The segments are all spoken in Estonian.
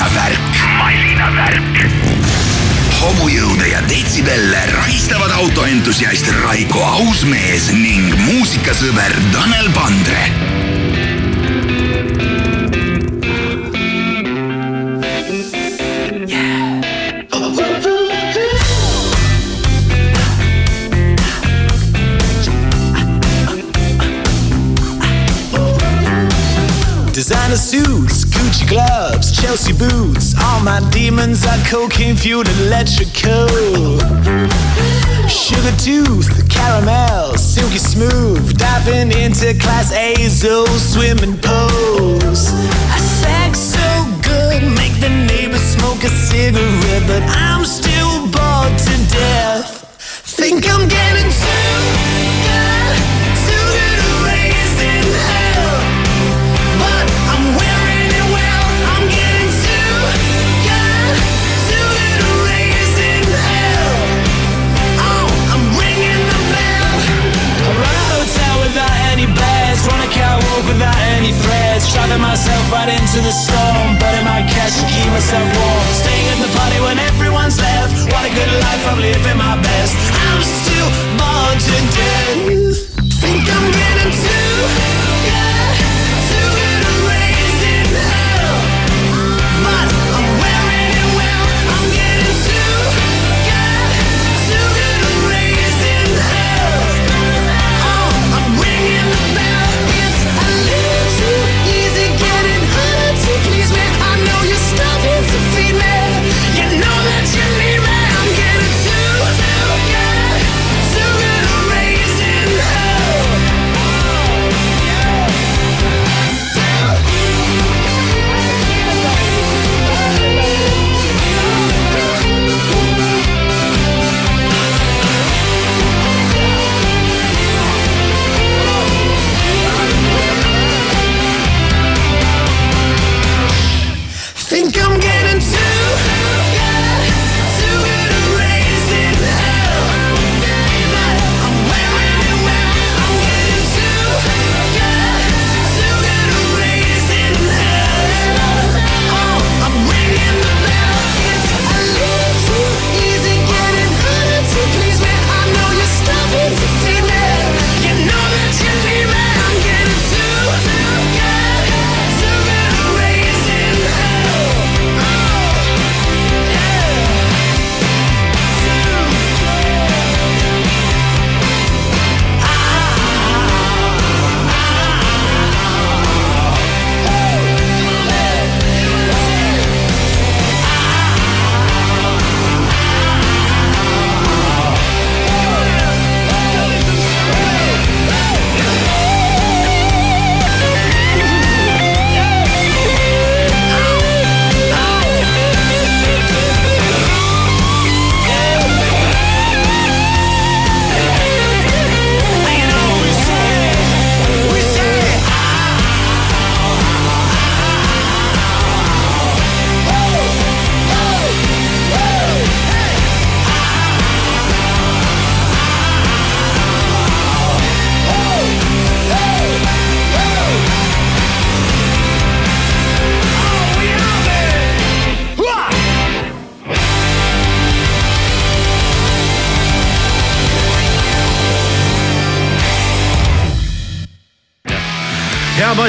masinavärk. masinavärk. hobujõude ja detsibelle rahistavad autoentusiast Raiko Ausmees ning muusikasõber Tanel Pandre gloves, Chelsea boots. All my demons are cocaine fueled electrical. Sugar tooth, the caramel, silky smooth. Diving into class A's, swimming pools. I sex so good, make the neighbors smoke a cigarette, but I'm still bored to death. Think I'm getting Driving myself right into the storm, burning my cash to keep myself warm. Staying at the party when everyone's left. What a good life, I'm living my best. I'm still bored to death. Think I'm getting too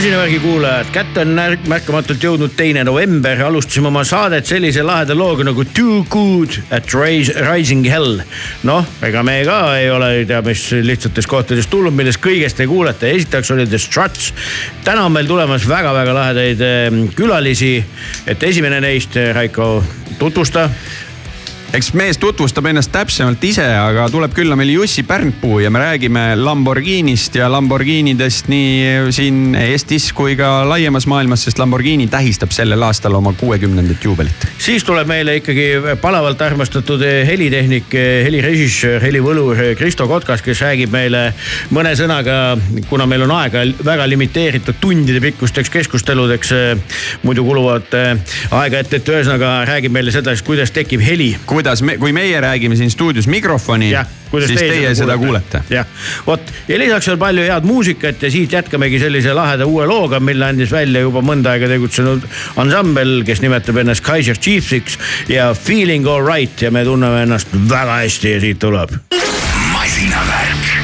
masinavärgi kuulajad, kätte on märkamatult jõudnud teine november, alustasime oma saadet sellise laheda looga nagu Too good at rise, rising hell. noh, ega me ka ei ole ei tea mis lihtsatest kohtadest tulnud, millest kõigest ei kuulata, esiteks oli The Struts. täna on meil tulemas väga-väga lahedaid eh, külalisi, et esimene neist, Raiko, tutvusta eks mees tutvustab ennast täpsemalt ise, aga tuleb külla meil Jussi Pärnpuu ja me räägime Lamborghinist ja Lamborghinidest nii siin Eestis kui ka laiemas maailmas, sest Lamborghini tähistab sellel aastal oma kuuekümnendat juubelit. siis tuleb meile ikkagi palavalt armastatud helitehnik, helirežissöör, helivõlur Kristo Kotkas, kes räägib meile mõne sõnaga, kuna meil on aega väga limiteeritud tundide pikkusteks keskusteludeks, muidu kuluvad aega ette, et ühesõnaga räägib meile seda, kuidas tekib heli. Kuidas me, kui meie räägime siin stuudios mikrofoni, siis teie, teie seda kuulete. jah, vot ja lisaks on palju head muusikat ja siit jätkamegi sellise laheda uue looga, mille andis välja juba mõnda aega tegutsenud ansambel, kes nimetab ennast Kaiser Chiefsiks ja Feeling alright ja me tunneme ennast väga hästi ja siit tuleb. masinavärk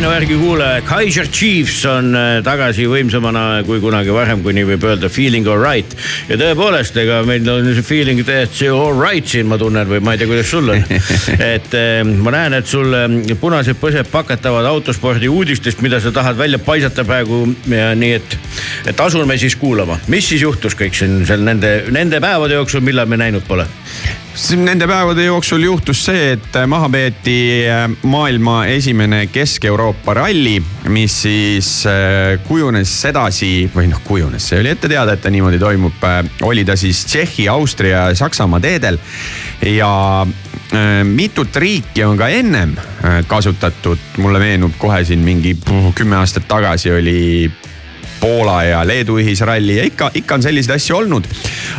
masinavärgi kuulaja, Kaiser Chiefs on äh, tagasi võimsamana kui kunagi varem, kui nii võib öelda, feeling alright. ja tõepoolest, ega meil on see feeling täiesti alright siin, ma tunnen või ma ei tea, kuidas sul on. et äh, ma näen, et sul ähm, punased põsed pakatavad autospordi uudistest, mida sa tahad välja paisata praegu ja nii, et, et asume siis kuulama, mis siis juhtus kõik siin seal nende, nende päevade jooksul, millal me näinud pole Nende päevade jooksul juhtus see, et maha peeti äh, maailma esimene Kesk-Euroopa ralli, mis siis äh, kujunes sedasi või noh, kujunes, see oli ette teada, et ta niimoodi toimub. Äh, oli ta siis Tšehhi, Austria ja Saksamaa teedel ja mitut riiki on ka ennem kasutatud, mulle meenub kohe siin mingi kümme aastat tagasi oli Poola ja Leedu ühisralli ja ikka, ikka on selliseid asju olnud.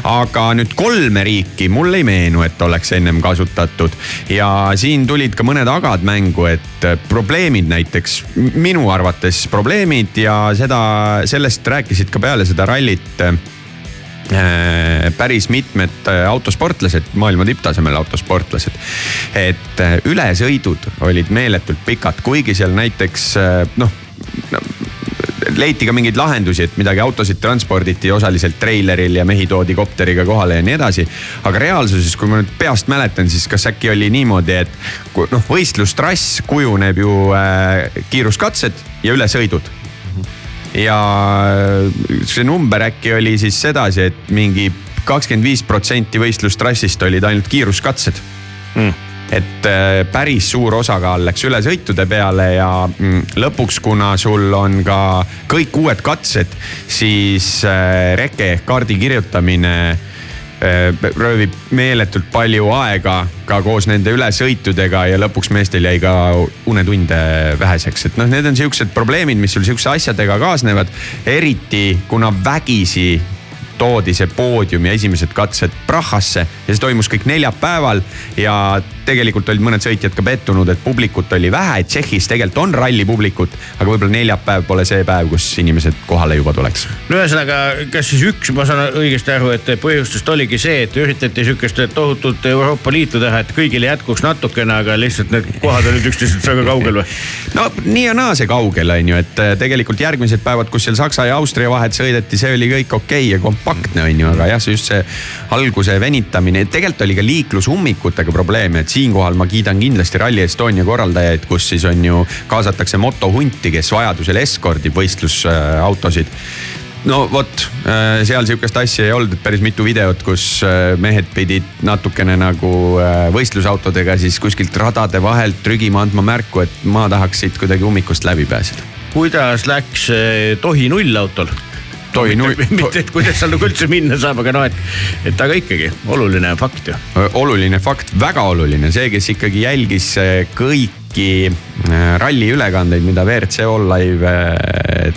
aga nüüd kolme riiki mul ei meenu, et oleks ennem kasutatud ja siin tulid ka mõned agad mängu, et probleemid näiteks, minu arvates probleemid ja seda, sellest rääkisid ka peale seda rallit Äh, päris mitmed äh, autosportlased, maailma tipptasemel autosportlased. et äh, ülesõidud olid meeletult pikad, kuigi seal näiteks noh leiti ka mingeid lahendusi, et midagi autosid transporditi osaliselt treileril ja mehi toodi kopteriga kohale ja nii edasi. aga reaalsuses, kui ma nüüd peast mäletan, siis kas äkki oli niimoodi, et noh, võistlustrass kujuneb ju äh, kiiruskatsed ja ülesõidud ja see number äkki oli siis sedasi, et mingi kakskümmend viis protsenti võistlustrassist olid ainult kiiruskatsed. Mm et äh, päris suur osakaal läks ülesõitude peale ja mm, lõpuks, kuna sul on ka kõik uued katsed, siis äh, reke ehk kaardi kirjutamine Äh, röövib meeletult palju aega ka koos nende ülesõitudega ja lõpuks meestel jäi ka unetunde väheseks, et noh, need on siuksed probleemid, mis sul siukse asjadega kaasnevad. eriti kuna vägisi toodi see poodium ja esimesed katsed Prahasse ja see toimus kõik neljapäeval ja tegelikult olid mõned sõitjad ka pettunud, et publikut oli vähe, et Tšehhis tegelikult on ralli publikut, aga võib-olla neljapäev pole see päev, kus inimesed kohale juba tuleks. no ühesõnaga, kas siis üks, ma saan õigesti aru, et põhjustest oligi see, et üritati sihukest tohutut Euroopa Liitu teha, et kõigile jätkuks natukene, aga lihtsalt need kohad olid üksteisest väga kaugel või? no nii ja naa see kaugel on ju, et äh, tegelikult järgmised päevad, kus seal Saksa ja Austria vahet sõideti, see oli kõik okei okay ja kompaktne on ju, aga jah, just see alguse venitamine, tegelikult oli ka liiklusummikutega probleeme, et siinkohal ma kiidan kindlasti Rally Estonia korraldajaid, kus siis on ju, kaasatakse motohunti, kes vajadusel eskordib võistlusautosid no vot, äh, seal sihukest asja ei olnud, et päris mitu videot, kus äh, mehed pidid natukene nagu äh, võistlusautodega siis kuskilt radade vahelt trügima, andma märku, et ma tahaks siit kuidagi ummikust läbi pääseda. kuidas läks Tohi nullautol? Tohi null. mitte, et kuidas seal nagu üldse minna saab, aga noh, et, et aga ikkagi oluline fakt ju. oluline fakt, väga oluline, see, kes ikkagi jälgis kõiki ralli ülekandeid, mida WRC All Live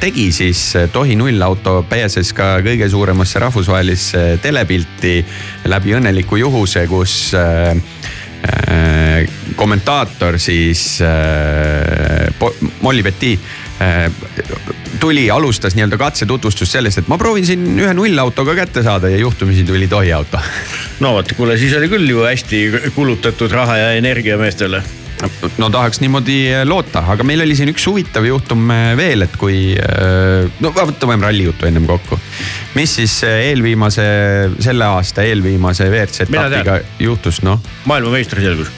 tegi, siis Tohi nullauto pääses ka kõige suuremasse rahvusvahelisse telepilti läbi õnneliku juhuse, kus kommentaator siis Molly Petit tuli, alustas nii-öelda katsetutvustust sellest, et ma proovin siin ühe nullauto ka kätte saada ja juhtumisi tuli Tohi auto. no vot, kuule, siis oli küll ju hästi kulutatud raha ja energia meestele no tahaks niimoodi loota, aga meil oli siin üks huvitav juhtum veel, et kui, no võtame ralli juttu ennem kokku. mis siis eelviimase, selle aasta eelviimase WRC etapiga juhtus, noh? maailmameistri selgus.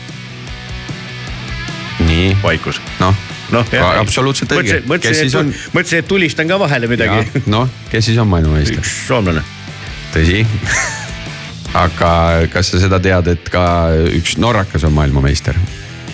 nii. vaikus. noh noh, absoluutselt õige. siis on? mõtlesin, et tulistan ka vahele midagi. noh, kes siis on maailmameister? üks soomlane. tõsi aga kas sa seda tead, et ka üks norrakas on maailmameister?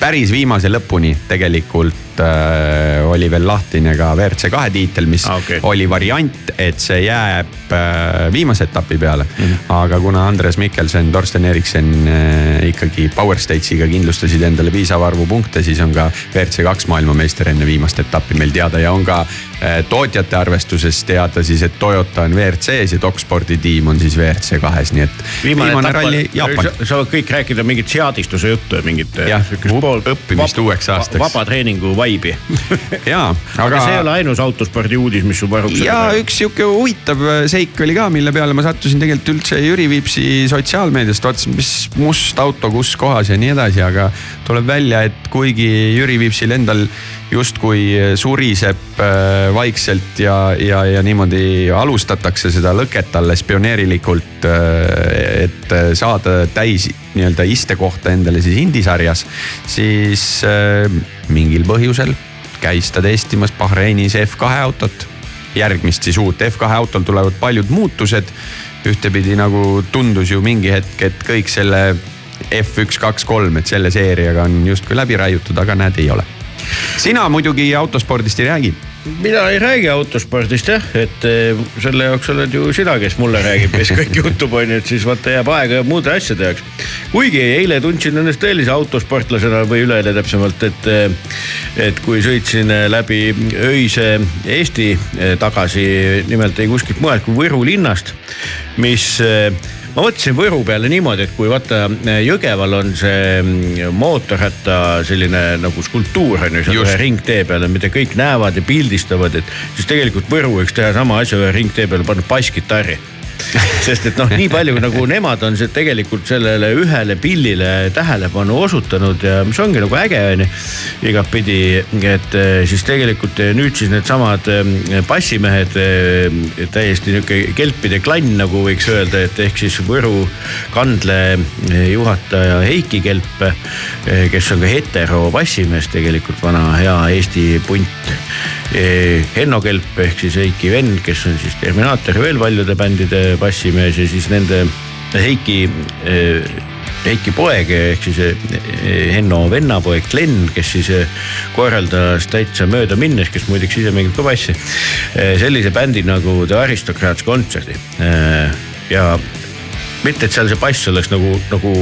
päris viimase lõpuni tegelikult äh, oli veel lahtine ka WRC kahe tiitel, mis ah, okay. oli variant, et see jääb äh, viimase etapi peale mm. -hmm. aga kuna Andres Mikkelsen, Torsten Eriksen äh, ikkagi Power States'iga kindlustasid endale piisava arvu punkte, siis on ka WRC kaks maailmameister enne viimast etappi meil teada ja on ka äh, tootjate arvestuses teada siis, et Toyota on WRC-s ja Dokspordi tiim on siis WRC kahes, nii et. viimane, viimane ralli Jaapan. saavad kõik rääkida mingit seadistuse juttu ja mingit. jah, õppimist uueks aastaks. vaba treeningu vaibi jaa, aga. aga see ei ole ainus autospordi uudis, mis sul paruks. ja üks sihuke huvitav äh, seik oli ka, mille peale ma sattusin tegelikult üldse Jüri Viipsi sotsiaalmeediast, vaatasin, mis must auto kus kohas ja nii edasi, aga tuleb välja, et kuigi Jüri Viipsil endal justkui suriseb äh, vaikselt ja, ja, ja niimoodi alustatakse seda lõket alles pioneerilikult, äh, et saada täis nii-öelda istekohta endale siis indisarjas, siis mingil põhjusel käis ta testimas Bahreinis F2 autot järgmist siis uut F2 autol tulevad paljud muutused. ühtepidi nagu tundus ju mingi hetk, et kõik selle F1, kaks, kolm, et selle seeriaga on justkui läbi raiutud, aga näed, ei ole. Sina muidugi autospordist ei räägi mina ei räägi autospordist jah, et eh, selle jaoks oled ju sina, kes mulle räägib, mis kõik juhtub, on ju, et siis vaata jääb aega muude asjade jaoks. kuigi eile tundsin ennast tõelise autosportlasena või üleeile täpsemalt, et, eh, et kui sõitsin läbi öise Eesti eh, tagasi, nimelt ei kuskilt mujalt kui Võru linnast, mis ma mõtlesin Võru peale niimoodi, et kui vaata Jõgeval on see mm, mootorratta selline nagu skulptuur on ju seal ühe ringtee peal, mida kõik näevad ja pildistavad, et siis tegelikult Võru võiks teha sama asja ühe ringtee peale, panna basskitarri sest et noh, nii palju nagu nemad on see tegelikult sellele ühele pillile tähelepanu osutanud ja mis ongi nagu äge on ju. igatpidi, et eh, siis tegelikult eh, nüüd siis needsamad bassimehed, eh, täiesti nihuke kelpide klann, nagu võiks öelda, et ehk siis Võru kandle juhataja Heiki Kelp, kes on ka hetero bassimees tegelikult, vana hea Eesti punt Henno Kelp ehk siis Heiki vend, kes on siis Terminaator ja veel paljude bändide bassimees ja siis nende Heiki, Heiki poeg ehk siis Henno vennapoeg Glen, kes siis korraldas täitsa mööda minnes, kes muideks ise mängib ka bassi. sellise bändi nagu The Aristocrats kontserdi ja mitte, et seal see bass oleks nagu, nagu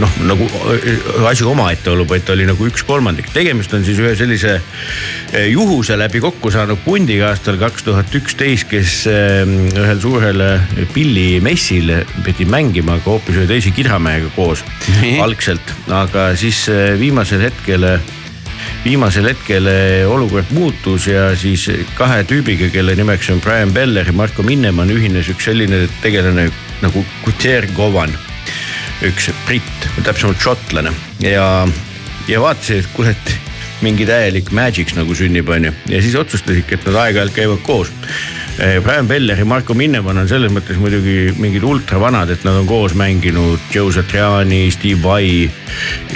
noh, nagu äh, asi omaette olub, ta oli nagu üks kolmandik. tegemist on siis ühe sellise äh, juhuse läbi kokku saanud pundiga aastal kaks tuhat üksteist, kes ähm, ühel suurel pillimessil pidi mängima ka hoopis ühe teise kidramehega koos algselt, aga siis äh, viimasel hetkel viimasel hetkel olukord muutus ja siis kahe tüübiga, kelle nimeks on Brian Beller ja Marko Minnemann ühines üks selline tegelane nagu Guter Govan üks britt, täpsemalt šotlane ja, ja vaatasin, et kuule, et mingi täielik magic nagu sünnib, onju. ja siis otsustasidki, et nad aeg-ajalt käivad koos. Eh, Brian Beller ja Marko Minnemann on selles mõttes muidugi mingid ultravanad, et nad on koos mänginud Joe Satriani, Steve Vai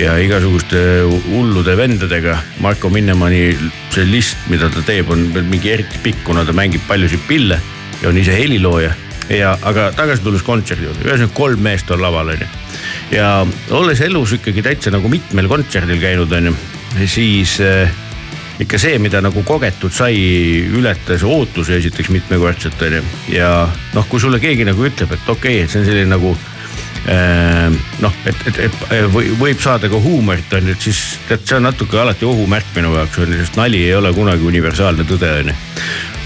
ja igasuguste hullude vendadega. Marko Minnemanni see list, mida ta teeb, on mingi eriti pikk, kuna ta mängib paljusid pille ja on ise helilooja ja, aga tagasi tulles kontserdi juurde, ühesõnaga kolm meest on laval, onju. Ja olles elus ikkagi täitsa nagu mitmel kontserdil käinud, onju, siis äh, ikka see, mida nagu kogetud sai, ületas ootusi esiteks mitmekordselt onju. ja noh, kui sulle keegi nagu ütleb, et okei okay,, et see on selline nagu äh, noh, et, et, et või, võib saada ka huumorit on ju, et siis tead, see on natuke alati ohumärk minu jaoks on ju, sest nali ei ole kunagi universaalne tõde on ju.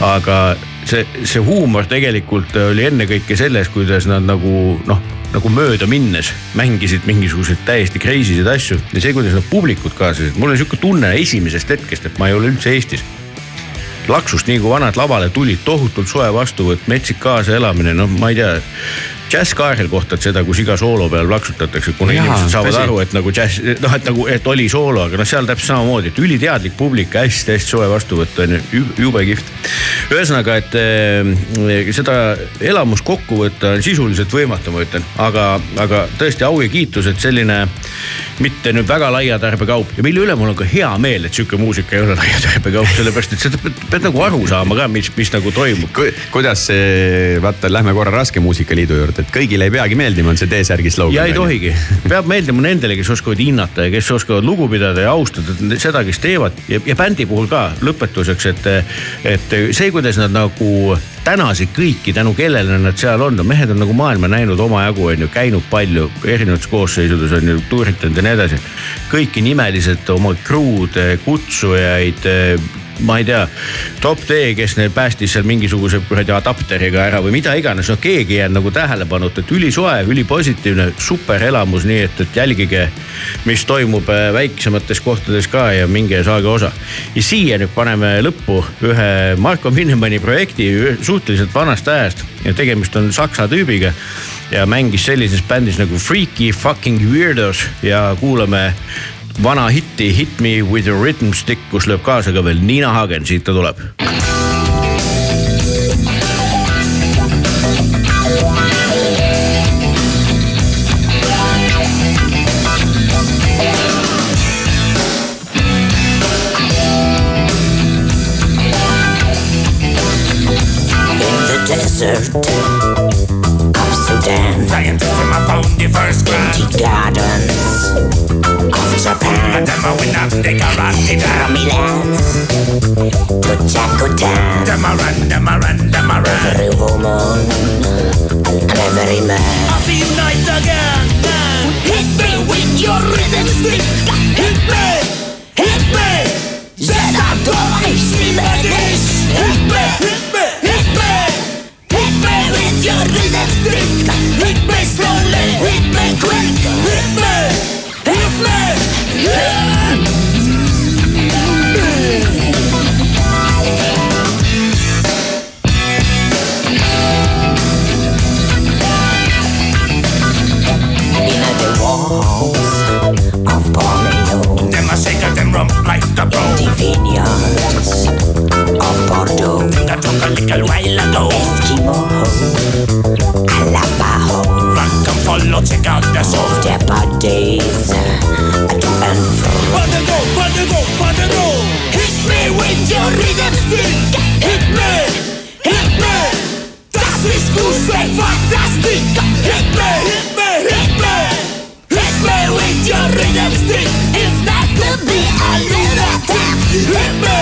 aga see, see huumor tegelikult oli ennekõike selles, kuidas nad nagu noh, nagu mööda minnes mängisid mingisuguseid täiesti crazy sid asju ja see, kuidas nad publikut kaasasid, mul oli sihuke tunne esimesest hetkest, et ma ei ole üldse Eestis. Laksust nii kui vanad lavale tulid, tohutult soe vastuvõtt, metsik kaasaelamine, noh, ma ei tea džässkaarel kohtad seda, kus iga soolo peal plaksutatakse, kuna Jaa, inimesed saavad tõsi. aru, et nagu džäss, noh, et nagu, et oli soolo, aga noh, seal täpselt samamoodi, et üliteadlik publik hästi,, hästi-hästi soe vastuvõtt on ju, jube kihvt. ühesõnaga, et äh, seda elamust kokku võtta on sisuliselt võimatu, ma ütlen, aga, aga tõesti au ja kiitus, et selline mitte nüüd väga laia tarbekaup ja mille üle mul on ka hea meel, et sihuke muusika ei ole laia tarbekaup, sellepärast et seda pead, pead nagu aru saama ka, mis, mis nagu toimub Ku,. kuidas see, vaata, lähme korra Raske Muusikaliidu juurde, et kõigile ei peagi meeldima, on see T-särgi slogan. ja ei tohigi, peab meeldima nendele, kes oskavad hinnata ja kes oskavad lugu pidada ja austada seda, kes teevad ja, ja bändi puhul ka lõpetuseks, et, et see, kuidas nad nagu tänasid kõiki, tänu kellele nad seal on, no mehed on nagu maailma näinud omajagu, on ju, käinud palju erinevates koosseisudes on ju, tuuritanud ja nii edasi. kõiki nimeliselt oma crew'd, kutsujaid ma ei tea, top D, kes neil päästis seal mingisuguse kuradi adapteriga ära või mida iganes, no keegi ei jäänud nagu tähelepanuta, et ülisoe, ülipositiivne, super elamus, nii et, et jälgige, mis toimub äh, väiksemates kohtades ka ja minge saage osa. ja siia nüüd paneme lõppu ühe Marko Minnemanni projekti suhteliselt vanast ajast ja tegemist on saksa tüübiga ja mängis sellises bändis nagu Freaky Fucking Weirdos ja kuulame vana hitti Hit me with a rhythm stick, kus lööb kaasa ka veel Niina Hagen, siit ta tuleb. Desert of Sudan. Scientists from my phone, the first gardens Of Japan. And then we not the karate From Milan to good time. Them a run, them a run, them a run. Every woman and every man. I feel nice again. Hit me with your rhythm stick. Hit me, hit me. Then I go see like this. Hit me, hit me, rhythm stick. Hit me slowly, hit me quick. Hit me, hit me. Yeah. In the walls of Borneo, Them a shake them rump like a pro. the vineyards of Bordeaux, That took a little while ago. Eskimo, follow, check out the move their bodies and fro. Wanna go, wanna go, wanna go. Hit me with your rhythm stick. Hit me, hit me. Das ist Musik, fantastic. Hit me, hit me, hit me. Hit me with your rhythm stick. It's nice to be a tap. Hit me,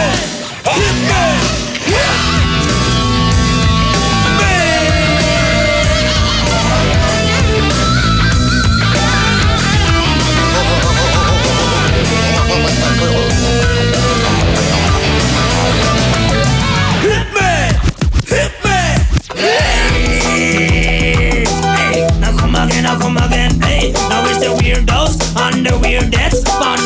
hit me.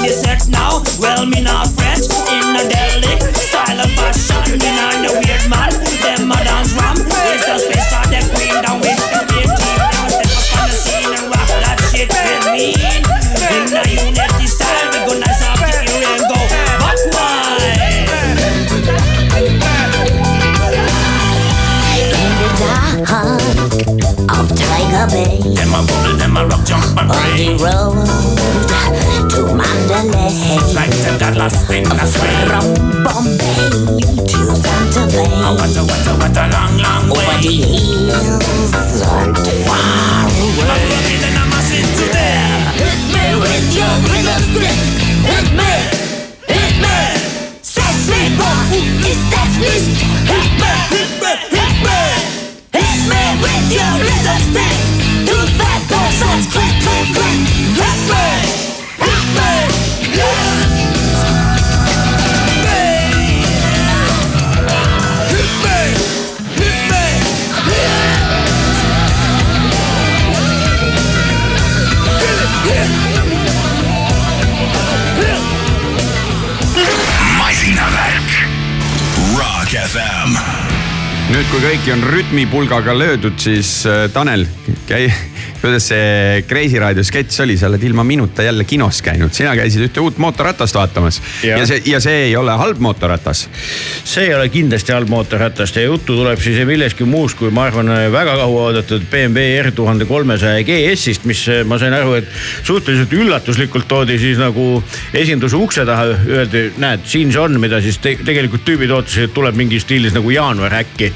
Weirdest on set now. Well, me not French in a delic style of fashion. Me not the weird man, them a dance ram. It's the space for the queen down with the big team. Now step up on the scene and rock that shit with me. In the unity style, we gonna stop the ear and go back wide. In the dark of Tiger Bay, Them a bubble, them a rock, jump and on the pray. road to Mandalay, Like them got lost in the sway. from Bombay to Santa Fe, a, what a, what a long, long over the way. hills and far away. I'm rocking and I'm mashing to there. Hit me with your rhythm stick. Hit me, hit me. Sexy boy, is that list? Hit me, hit me, hit me. Hit me with your rhythm stick. Do that person click, click, click. Hit me, kui kõiki on rütmipulgaga löödud, siis äh, Tanel, käi, kuidas see Kreisi raadio sketš oli, sa oled ilma minuta jälle kinos käinud, sina käisid ühte uut mootorratast vaatamas. Ja, ja see, ja see ei ole halb mootorratas. see ei ole kindlasti halb mootorratast ja juttu tuleb siis milleski muus, kui ma arvan, väga kaua oodatud BMW R tuhande kolmesaja GS-ist, mis eh, ma sain aru, et suhteliselt üllatuslikult toodi siis nagu esinduse ukse taha, öeldi, näed, siin see on, mida siis te tegelikult tüübid ootasid, et tuleb mingi stiilis nagu jaanuar äkki.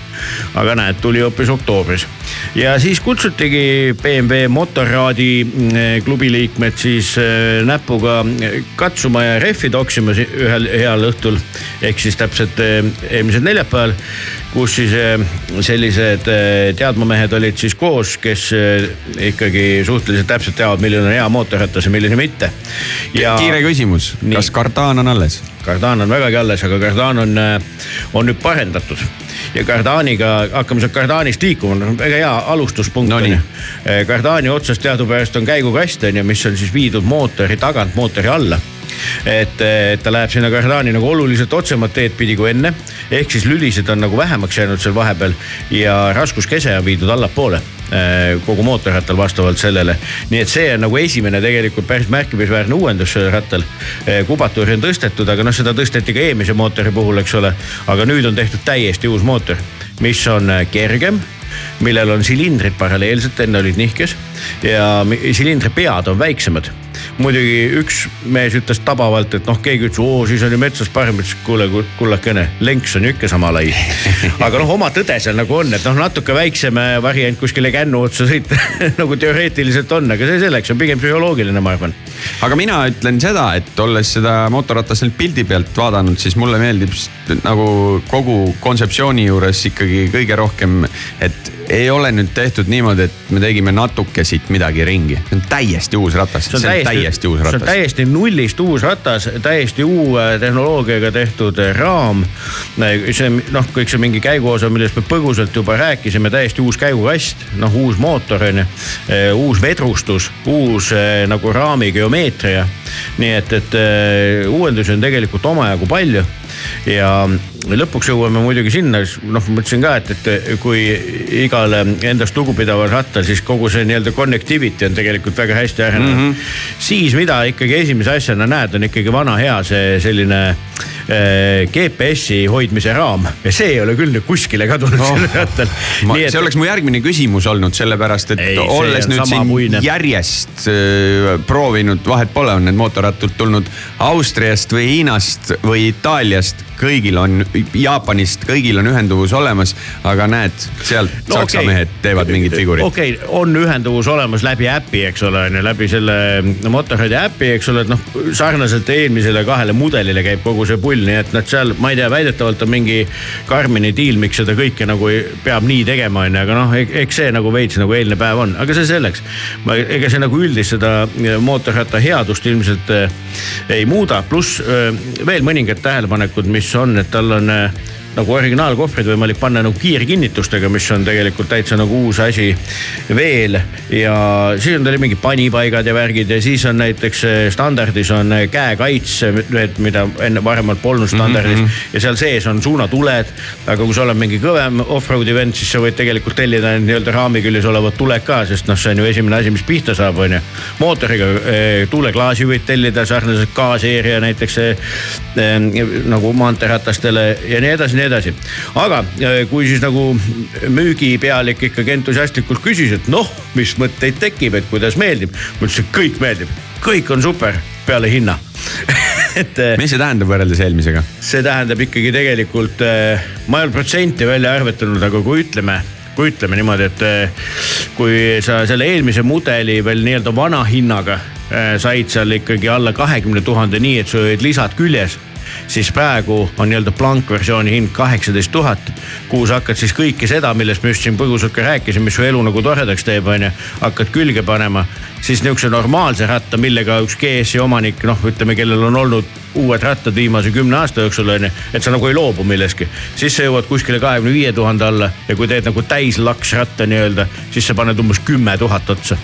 aga näed, tuli hoopis oktoobris ja siis kutsutigi BMW motorraadi mm, klubi liikmed siis eh, näpuga katsuma ja rehvi toksima si- ühel heal õhtul ehk siis täpselt eh, eelmisel neljapäeval, kus siis eh, sellised eh, teadmamehed olid siis koos, kes eh, ikkagi suhteliselt täpselt teavad, milline on hea mootorratas ja milline mitte. ja kiire küsimus, kas kartaan on alles? Cardano on vägagi alles, aga Cardano on, on nüüd parendatud ja Cardaniga hakkame sealt Cardanist liikuma, väga hea alustuspunkt Nonii. on ju. Cardani otsas teadupärast on käigukast on ju, mis on siis viidud mootori tagant mootori alla et, et ta läheb sinna Cardani nagu oluliselt otsemat teed pidi kui enne. ehk siis lülised on nagu vähemaks jäänud seal vahepeal ja raskuskese on viidud allapoole kogu mootorrattal vastavalt sellele. nii et see on nagu esimene tegelikult päris märkimisväärne uuendus sellel rattal. kubatuuri on tõstetud, aga noh, seda tõsteti ka eelmise mootori puhul, eks ole. aga nüüd on tehtud täiesti uus mootor, mis on eh, kergem millel on silindrid paralleelselt, enne olid nihkes ja silindri pead on väiksemad muidugi üks mees ütles tabavalt, et noh, keegi ütles, oo siis on ju metsas parem, ütles kuule kullakene, lenks on ju ikka sama lai. aga noh, oma tõde seal nagu on, et noh, natuke väiksem variant kuskile kännu otsa sõita nagu teoreetiliselt on, aga see selleks on pigem psühholoogiline, ma arvan. aga mina ütlen seda, et olles seda motorratast nüüd pildi pealt vaadanud, siis mulle meeldib nagu kogu kontseptsiooni juures ikkagi kõige rohkem, et ei ole nüüd tehtud niimoodi, et me tegime natuke siit midagi ringi. see on täiesti uus ratas, see on täiesti, täiesti uus ratas. see on täiesti nullist uus ratas, täiesti uue tehnoloogiaga tehtud raam. see noh, kõik see mingi käiguosa, millest me põgusalt juba rääkisime, täiesti uus käigukast, noh uus mootor on ju. uus vedrustus, uus nagu raami geomeetria. nii et, et uuendusi on tegelikult omajagu palju ja lõpuks jõuame muidugi sinna, noh, ma mõtlesin ka, et, et kui igale endast lugupidaval rattal, siis kogu see nii-öelda connectivity on tegelikult väga hästi arenenud mm. -hmm. siis mida ikkagi esimese asjana näed, on ikkagi vana hea see selline äh, GPS-i hoidmise raam ja see ei ole küll nüüd kuskile kadunud oh, sellel rattal. Et... see oleks mu järgmine küsimus olnud, sellepärast et ei, olles nüüd siin puine. järjest äh, proovinud, vahet pole, on need mootorrattad tulnud Austriast või Hiinast või Itaaliast kõigil on, Jaapanist, kõigil on ühenduvus olemas, aga näed, sealt no, saksa okay. mehed teevad mingit figurit. okei okay,, on ühenduvus olemas läbi äpi, eks ole, on ju, läbi selle Motorheadi äpi, eks ole, et noh, sarnaselt eelmisele kahele mudelile käib kogu see pull, nii et nad seal, ma ei tea, väidetavalt on mingi Karmini diil, miks seda kõike nagu peab nii tegema, on ju, aga noh, eks see nagu veits nagu eilne päev on, aga see selleks. ega see nagu üldist seda mootorratta headust ilmselt äh, ei muuda, pluss veel mõningad tähelepanekud, mis mis on, et tal on äh, nagu originaalkohvrid võimalik panna nagu kiirkinnitustega, mis on tegelikult täitsa nagu uus asi veel. ja siis on tal mingi panipaigad ja värgid ja siis on näiteks äh, standardis on äh, käekaitse, mida enne varemalt polnud standardis mm. -hmm. ja seal sees on suunatuled. aga kui sa oled mingi kõvem off-road'i vend, siis sa võid tegelikult tellida nii-öelda raami küljes olevad tuled ka, sest noh, see on ju esimene asi, mis pihta saab, on ju. mootoriga tuuleklaasi võid tellida sarnaselt K-seeria näiteks nagu maanteeratastele ja nii edasi nii edasi. aga äh, kui siis nagu müügipealik ikkagi entusiastlikult küsis, et noh, mis mõtteid tekib, et kuidas meeldib. ma ütlesin, kõik meeldib, kõik on super peale hinna et. Äh, mis see tähendab võrreldes eelmisega? see tähendab ikkagi tegelikult, äh, ma ei ole protsenti välja arvutanud, aga kui ütleme kui ütleme niimoodi, et kui sa selle eelmise mudeli veel nii-öelda vana hinnaga said seal ikkagi alla kahekümne tuhande, nii et sul olid lisad küljes siis praegu on nii-öelda blankversiooni hind kaheksateist tuhat. kuhu sa hakkad siis kõike seda, millest me just siin põgusalt ka rääkisime, mis su elu nagu toredaks teeb, on ju, hakkad külge panema. Siis nihukese normaalse ratta, millega üks GS-i omanik, noh, ütleme, kellel on olnud uued rattad viimase kümne aasta jooksul on ju, et sa nagu ei loobu millestki. siis sa jõuad kuskile kahekümne viie tuhande alla ja kui teed nagu täislaks ratta nii-öelda, siis sa paned umbes kümme tuhat otsa.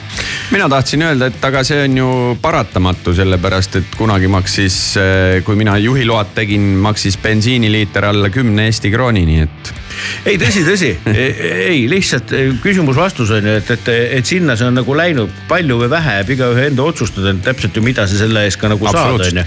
mina tahtsin öelda, et aga see on ju paratamatu, sellepärast et kunagi maksis, eh, kui mina juhiload tegin, maksis bensiiniliiter alla kümne Eesti krooni, nii et ei, tõsi, tõsi, ei lihtsalt eh, küsimus-vastus on ju, et, et, et sinna see on nagu läinud palju või vähe, jääb igaühe enda otsustada täpselt ju, mida sa selle eest ka nagu saad, on ju.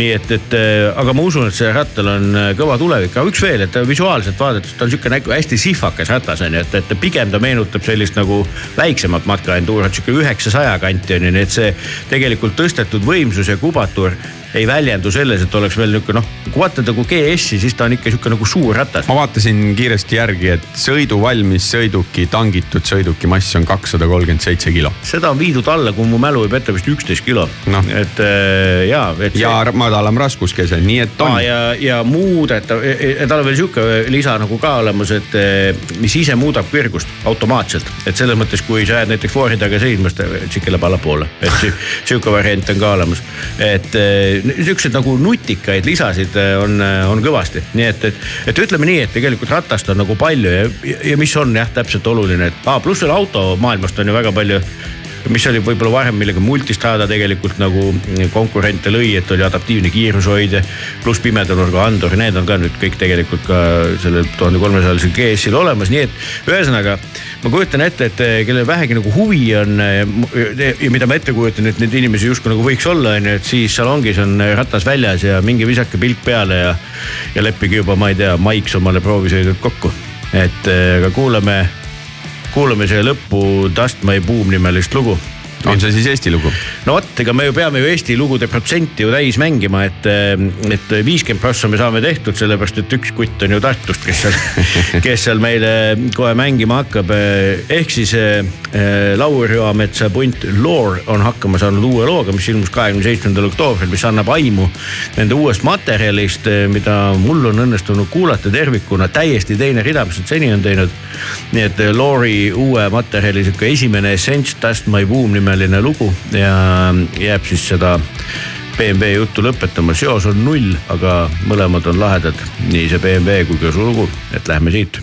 nii et, et eh, aga ma usun, et sellel rattal on eh, kõva tulevik, aga üks veel, et visuaalselt vaadates ta on sihuke nagu hästi sihvakas ratas on ju, et, et pigem ta meenutab sellist nagu väiksemat matkaenduurat, sihuke üheksasaja kanti on ju, nii et see tegelikult tõstetud võimsus ja kubatur ei väljendu selles, et oleks veel nihuke noh, kui vaatad nagu GS-i, siis ta on ikka sihuke nagu suur ratas. ma vaatasin kiiresti järgi, et sõiduvalmis sõiduki, tangitud sõiduki mass on kakssada kolmkümmend seitse kilo. seda on viidud alla, kui mu mälu ei peta, vist üksteist kilo no.. et äh, ja, ja see... madalam raskuskese, nii et on. ja, ja muudetav, tal on veel sihuke lisa nagu ka olemas, et e, mis ise muudab kõrgust automaatselt. et selles mõttes, kui sa jääd näiteks foori taga seisma, siis ta tsikkeleb allapoole, et sihuke variant on ka olemas. et niisuguseid nagu nutikaid lisasid äh, on, äh, on kõvasti, nii et, et, et ütleme nii, et tegelikult ratast on nagu palju ja, ja mis on jah, täpselt oluline, et ah, pluss veel automaailmast on ju väga palju mis oli võib-olla varem, millega Multistrada tegelikult nagu konkurente lõi, et oli adaptiivne kiirushoidja. pluss pimedamurga andur, need on ka nüüd kõik tegelikult ka sellel tuhande kolmesajalisel GS-il olemas, nii et ühesõnaga ma kujutan ette, et eh, kellel vähegi nagu huvi on eh, ja mida ma ette kujutan, et neid inimesi justkui nagu võiks olla, on ju, et siis salongis on ratas väljas ja minge visake pilk peale ja, ja leppige juba, ma ei tea, maiks omale proovisõidud kokku. et eh, aga kuulame, kuulame siia lõppu Dust My Boom nimelist lugu on see siis Eesti lugu? no vot, ega me ju peame ju Eesti lugude protsenti ju täis mängima, et, et viiskümmend prossa me saame tehtud, sellepärast et üks kutt on ju Tartust, kes seal, kes seal meile kohe mängima hakkab. ehk siis äh, Laur Joametsa punt Lore on hakkama saanud uue looga, mis ilmus kahekümne seitsmendal oktoobril, mis annab aimu nende uuest materjalist, mida mul on õnnestunud kuulata tervikuna, täiesti teine rida, mis nad seni on teinud. nii et Lori uue materjali sihuke esimene essents, Dust My Boom nimeline lugu ja jääb siis seda BMW juttu lõpetama, seos on null, aga mõlemad on lahedad, nii see BMW kui ka su lugu, et lähme siit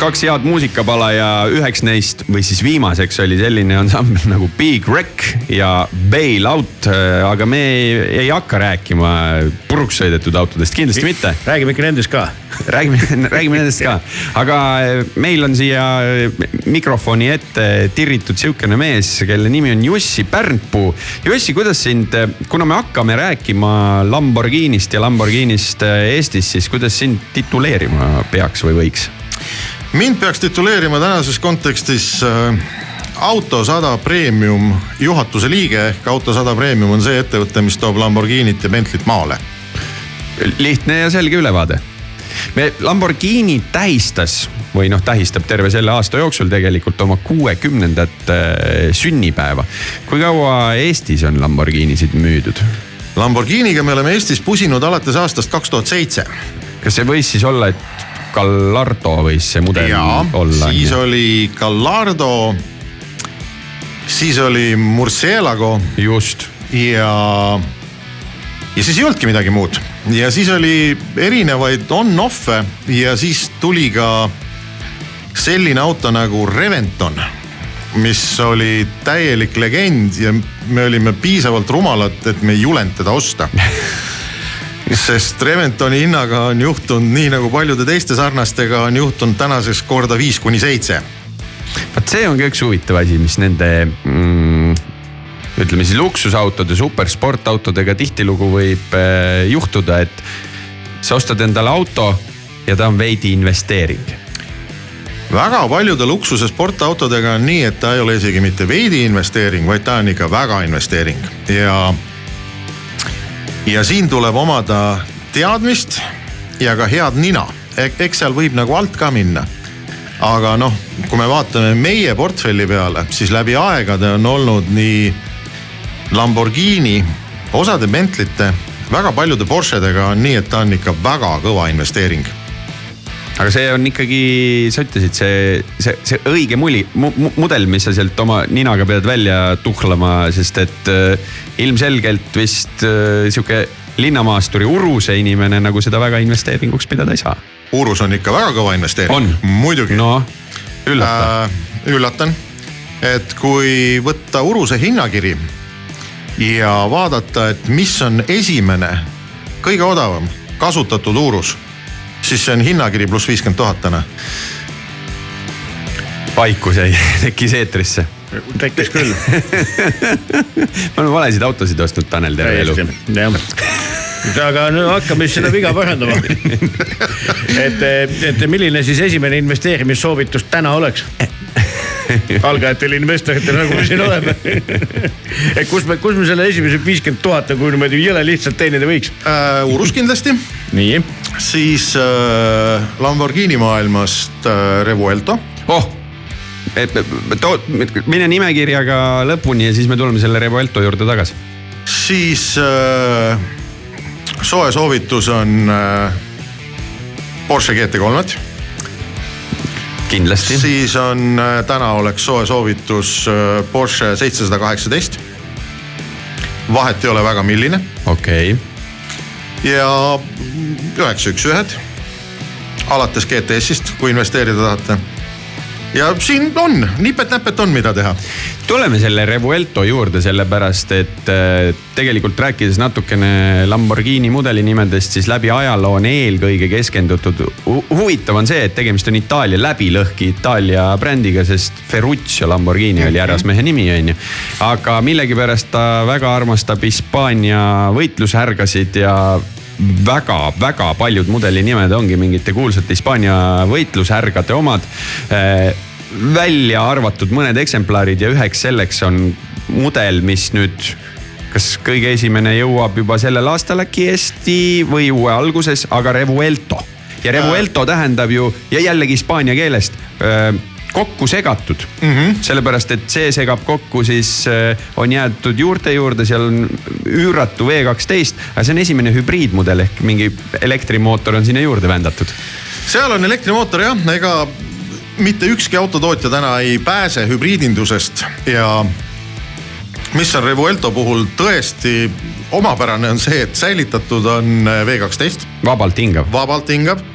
kaks head muusikapala ja üheks neist või siis viimaseks oli selline ansambel nagu Big Wreck ja Bail Out. aga me ei, ei hakka rääkima puruks sõidetud autodest, kindlasti mitte. räägime ikka nendest ka. räägime, räägime nendest ka, aga meil on siia mikrofoni ette tirritud sihukene mees, kelle nimi on Jussi Pärnpuu. Jussi, kuidas sind, kuna me hakkame rääkima Lamborghinist ja Lamborghinist Eestis, siis kuidas sind tituleerima peaks või võiks? Mind peaks tituleerima tänases kontekstis äh, Autosada Premium juhatuse liige ehk Autosada Premium on see ettevõte, mis toob Lamborghinit ja Bentley't maale. lihtne ja selge ülevaade me Lamborghini tähistas või noh, tähistab terve selle aasta jooksul tegelikult oma kuuekümnendat äh, sünnipäeva. kui kaua Eestis on Lamborghinisid müüdud? Lamborghiniga me oleme Eestis pusinud alates aastast kaks tuhat seitse. kas see võis siis olla, et Gallardo võis see mudel ja, olla? siis oli Gallardo, siis oli Murcielago. just. ja, ja siis ei olnudki midagi muud ja siis oli erinevaid on-off'e ja siis tuli ka selline auto nagu Reventon mis oli täielik legend ja me olime piisavalt rumalad, et me ei julenud teda osta sest Reventoni hinnaga on juhtunud nii nagu paljude teiste sarnastega on juhtunud tänaseks korda viis kuni seitse. vot see on ka üks huvitav asi, mis nende mm, ütleme siis luksusautode, supersportautodega tihtilugu võib äh, juhtuda, et sa ostad endale auto ja ta on veidi investeering väga paljude luksuse sportautodega on nii, et ta ei ole isegi mitte veidi investeering, vaid ta on ikka väga investeering ja ja siin tuleb omada teadmist ja ka head nina, eks seal võib nagu alt ka minna. aga noh, kui me vaatame meie portfelli peale, siis läbi aegade on olnud nii Lamborghini, osade Bentley'te, väga paljude Porschedega on nii, et ta on ikka väga kõva investeering aga see on ikkagi, sa ütlesid, see, see, see õige muli mu,, mudel, mis sa sealt oma ninaga pead välja tuhlama, sest et äh, ilmselgelt vist äh, sihuke linnamaasturi uruse inimene nagu seda väga investeeringuks pidada ei saa. urus on ikka väga kõva investeering. muidugi. no, üllata äh,. üllatan, et kui võtta uruse hinnakiri ja vaadata, et mis on esimene, kõige odavam kasutatud uurus siis see on hinnakiri pluss viiskümmend tuhat täna. vaikus jäi, tekkis eetrisse. tekkis küll me oleme valesid autosid ostnud, Tanel, terve elu. jah aga no hakkame siis seda viga parandama. et, et milline siis esimene investeerimissoovitus täna oleks? algajatel investoritel, nagu me siin oleme et kus me, kus me selle esimese viiskümmend tuhat nagu niimoodi jõle lihtsalt teenida võiks uh,? Urus kindlasti. Nii. siis uh, Lamborghini maailmast uh, Revuelto. oh too, mine nimekirjaga lõpuni ja siis me tuleme selle Revuelto juurde tagasi. siis äh, soe soovitus on äh, Porsche GT3-d kindlasti. siis on äh, täna oleks soe soovitus äh, Porsche seitsesada kaheksateist. vahet ei ole väga, milline. okei okay.. Ja üheksa üks ühed alates GTS-ist, kui investeerida tahate ja siin on, nipet-näpet on, mida teha. tuleme selle Revuelto juurde, sellepärast et äh, tegelikult rääkides natukene Lamborghini mudeli nimedest, siis läbi ajaloo on eelkõige keskendutud. huvitav on see, et tegemist on Itaalia läbilõhki Itaalia brändiga, sest Ferruccio Lamborghini oli härrasmehe nimi, on ju. aga millegipärast ta väga armastab Hispaania võitlushärgasid ja väga-väga paljud mudelinimed ongi mingite kuulsate Hispaania võitlushärgade omad äh, välja arvatud mõned eksemplarid ja üheks selleks on mudel, mis nüüd kas kõige esimene jõuab juba sellel aastal äkki Eesti või uue alguses, aga Revuelto. ja Revuelto tähendab ju ja jällegi hispaania keelest äh, kokku segatud mm. -hmm. sellepärast, et see segab kokku, siis äh, on jäetud juurte juurde, seal on üüratu V12, aga see on esimene hübriidmudel ehk mingi elektrimootor on sinna juurde vändatud. seal on elektrimootor jah, ega mitte ükski autotootja täna ei pääse hübriidindusest ja mis on Revuelto puhul tõesti omapärane, on see, et säilitatud on V12. vabalt hingav. vabalt hingav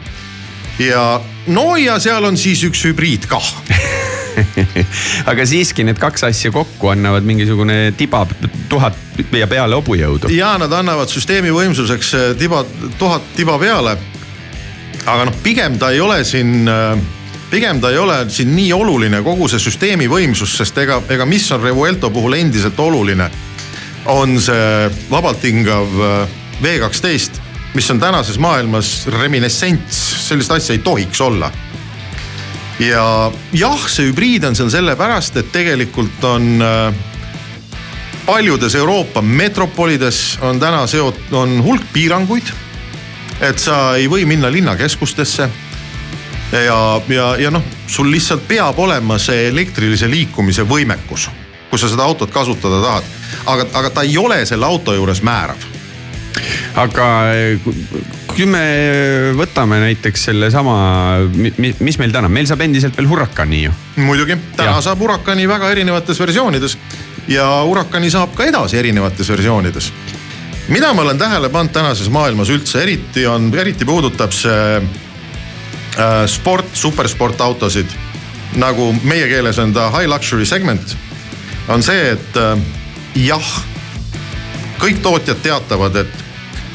ja no ja seal on siis üks hübriid kah aga siiski need kaks asja kokku annavad mingisugune tiba tuhat ja peale hobujõudu. ja nad annavad süsteemi võimsuseks eh, tiba, tuhat tiba peale. aga noh, pigem ta ei ole siin, eh, pigem ta ei ole siin nii oluline kogu see süsteemi võimsus, sest ega, ega mis on Revuelto puhul endiselt oluline, on see vabalt hingav eh, V kaksteist, mis on tänases maailmas reminiscents, sellist asja ei tohiks olla ja jah, see hübriid on seal sellepärast, et tegelikult on äh, paljudes Euroopa metropolides on täna seot-, on hulk piiranguid. et sa ei või minna linnakeskustesse. ja, ja, ja noh, sul lihtsalt peab olema see elektrilise liikumise võimekus, kui sa seda autot kasutada tahad. aga, aga ta ei ole selle auto juures määrav aga kui me võtame näiteks sellesama, mis meil täna, meil saab endiselt veel Huracani ju. muidugi, täna ja. saab Huracani väga erinevates versioonides ja Huracani saab ka edasi erinevates versioonides. mida ma olen tähele pannud tänases maailmas üldse, eriti on, eriti puudutab see äh, sport, supersportautosid. nagu meie keeles on ta high luxury segment, on see, et äh, jah, kõik tootjad teatavad, et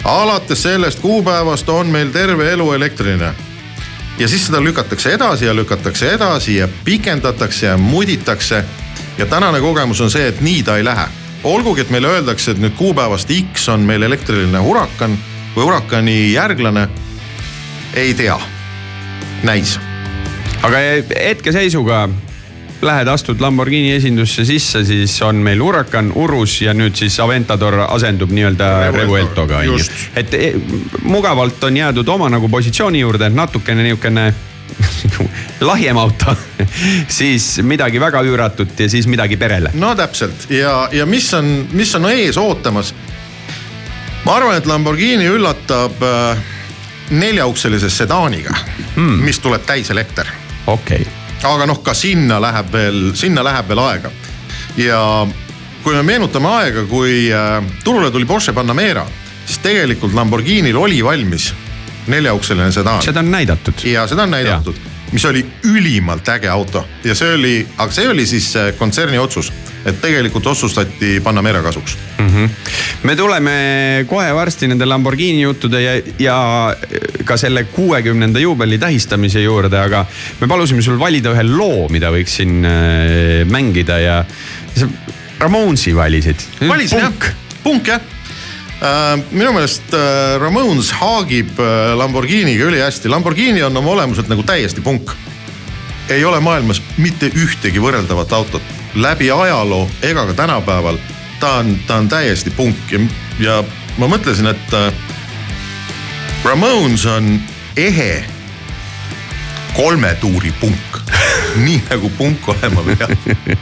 alates sellest kuupäevast on meil terve elu elektriline. ja siis seda lükatakse edasi ja lükatakse edasi ja pikendatakse ja muditakse. ja tänane kogemus on see, et nii ta ei lähe. olgugi, et meile öeldakse, et nüüd kuupäevast X on meil elektriline Huracan või Huracani järglane. ei tea, näis. aga hetkeseisuga lähed, astud Lamborghini esindusse sisse, siis on meil Huracan, Urus ja nüüd siis Aventador asendub nii-öelda Revueltoga et e, mugavalt on jäädud oma nagu positsiooni juurde, natukene niisugune lahjem auto siis midagi väga üüratut ja siis midagi perele. no täpselt ja, ja mis on, mis on ees ootamas? ma arvan, et Lamborghini üllatab äh, neljaukselise sedaaniga hmm., mis tuleb täiselekter. okei okay aga noh, ka sinna läheb veel, sinna läheb veel aega. ja kui me meenutame aega, kui äh, turule tuli Porsche Panamera, siis tegelikult Lamborghinil oli valmis neljaukseline sedaan. seda on näidatud. ja seda on näidatud, mis oli ülimalt äge auto ja see oli, aga see oli siis äh, kontserni otsus et tegelikult otsustati Panamera kasuks mm. -hmm. me tuleme kohe varsti nende Lamborghini juttude ja, ja ka selle kuuekümnenda juubeli tähistamise juurde, aga me palusime sul valida ühe loo, mida võiks siin äh, mängida ja sa Ramonsi valisid. valisin jah, punk jah minu meelest uh, Ramones haagib uh, Lamborghiniga ülihästi, Lamborghini on oma olemuselt nagu täiesti punk. ei ole maailmas mitte ühtegi võrreldavat autot läbi ajaloo ega ka tänapäeval. ta on, ta on täiesti punk ja, ja ma mõtlesin, et äh, Ramones on ehe kolme tuuri punk nii nagu punk olema peab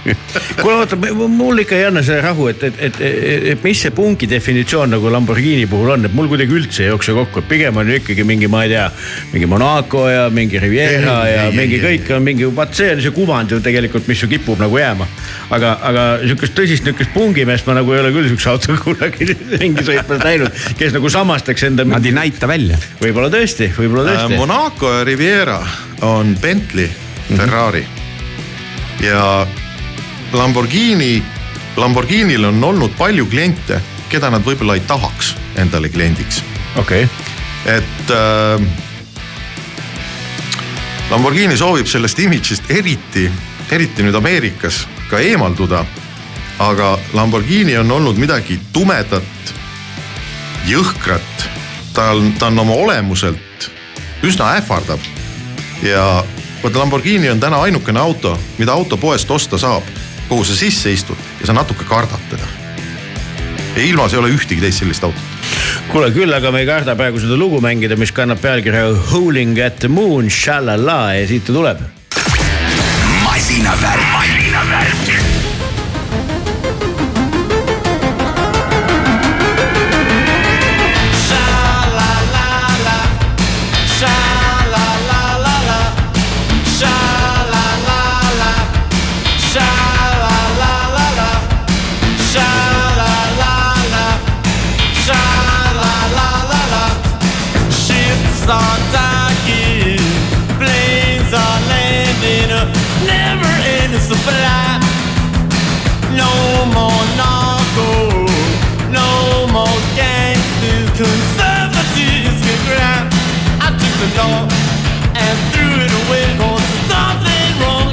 kuule oota, mul ikka ei anna see rahu, et, et, et, et, et mis see punki definitsioon nagu Lamborghini puhul on, et mul kuidagi üldse ei jookse kokku, et pigem on ju ikkagi mingi, ma ei tea, mingi Monaco ja mingi Riviera ei, ja ei, mingi ei, kõik on mingi, vaat see on see kuvand ju tegelikult, mis ju kipub nagu jääma. aga, aga sihukest tõsist nihukest pungimeest ma nagu ei ole küll sihukese autoga kunagi ringi sõitmas näinud, kes nagu samastaks enda. Nad ei näita välja. võib-olla tõesti, võib-olla tõesti äh,. Monaco ja Riviera on Bentley Ferrari ja Lamborghini, Lamborghinil on olnud palju kliente, keda nad võib-olla ei tahaks endale kliendiks. okei okay.. et äh, Lamborghini soovib sellest imidžist eriti, eriti nüüd Ameerikas ka eemalduda. aga Lamborghini on olnud midagi tumedat, jõhkrat. ta on, ta on oma olemuselt üsna ähvardav ja vaata Lamborghini on täna ainukene auto, mida autopoest osta saab, kuhu sa sisse istud ja sa natuke kardad teda. ja ilmas ei ole ühtegi teist sellist autot. kuule küll, aga me ei karda praegu seda lugu mängida, mis kannab pealkirja Howling at the moon, shalala ja siit ta tuleb. planes are landing, never ending supply. No more no more gangsters, conservatives. I took the law and threw it there's nothing wrong.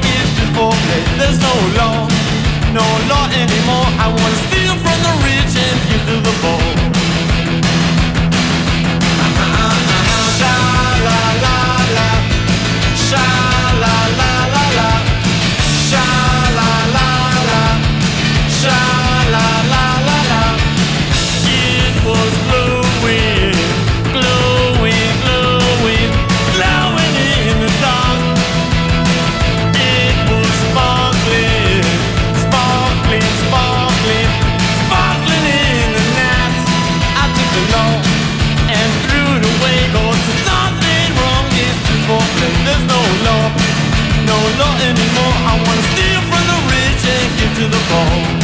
There's no law, no law anymore. I wanna steal from the rich and give to the poor. home.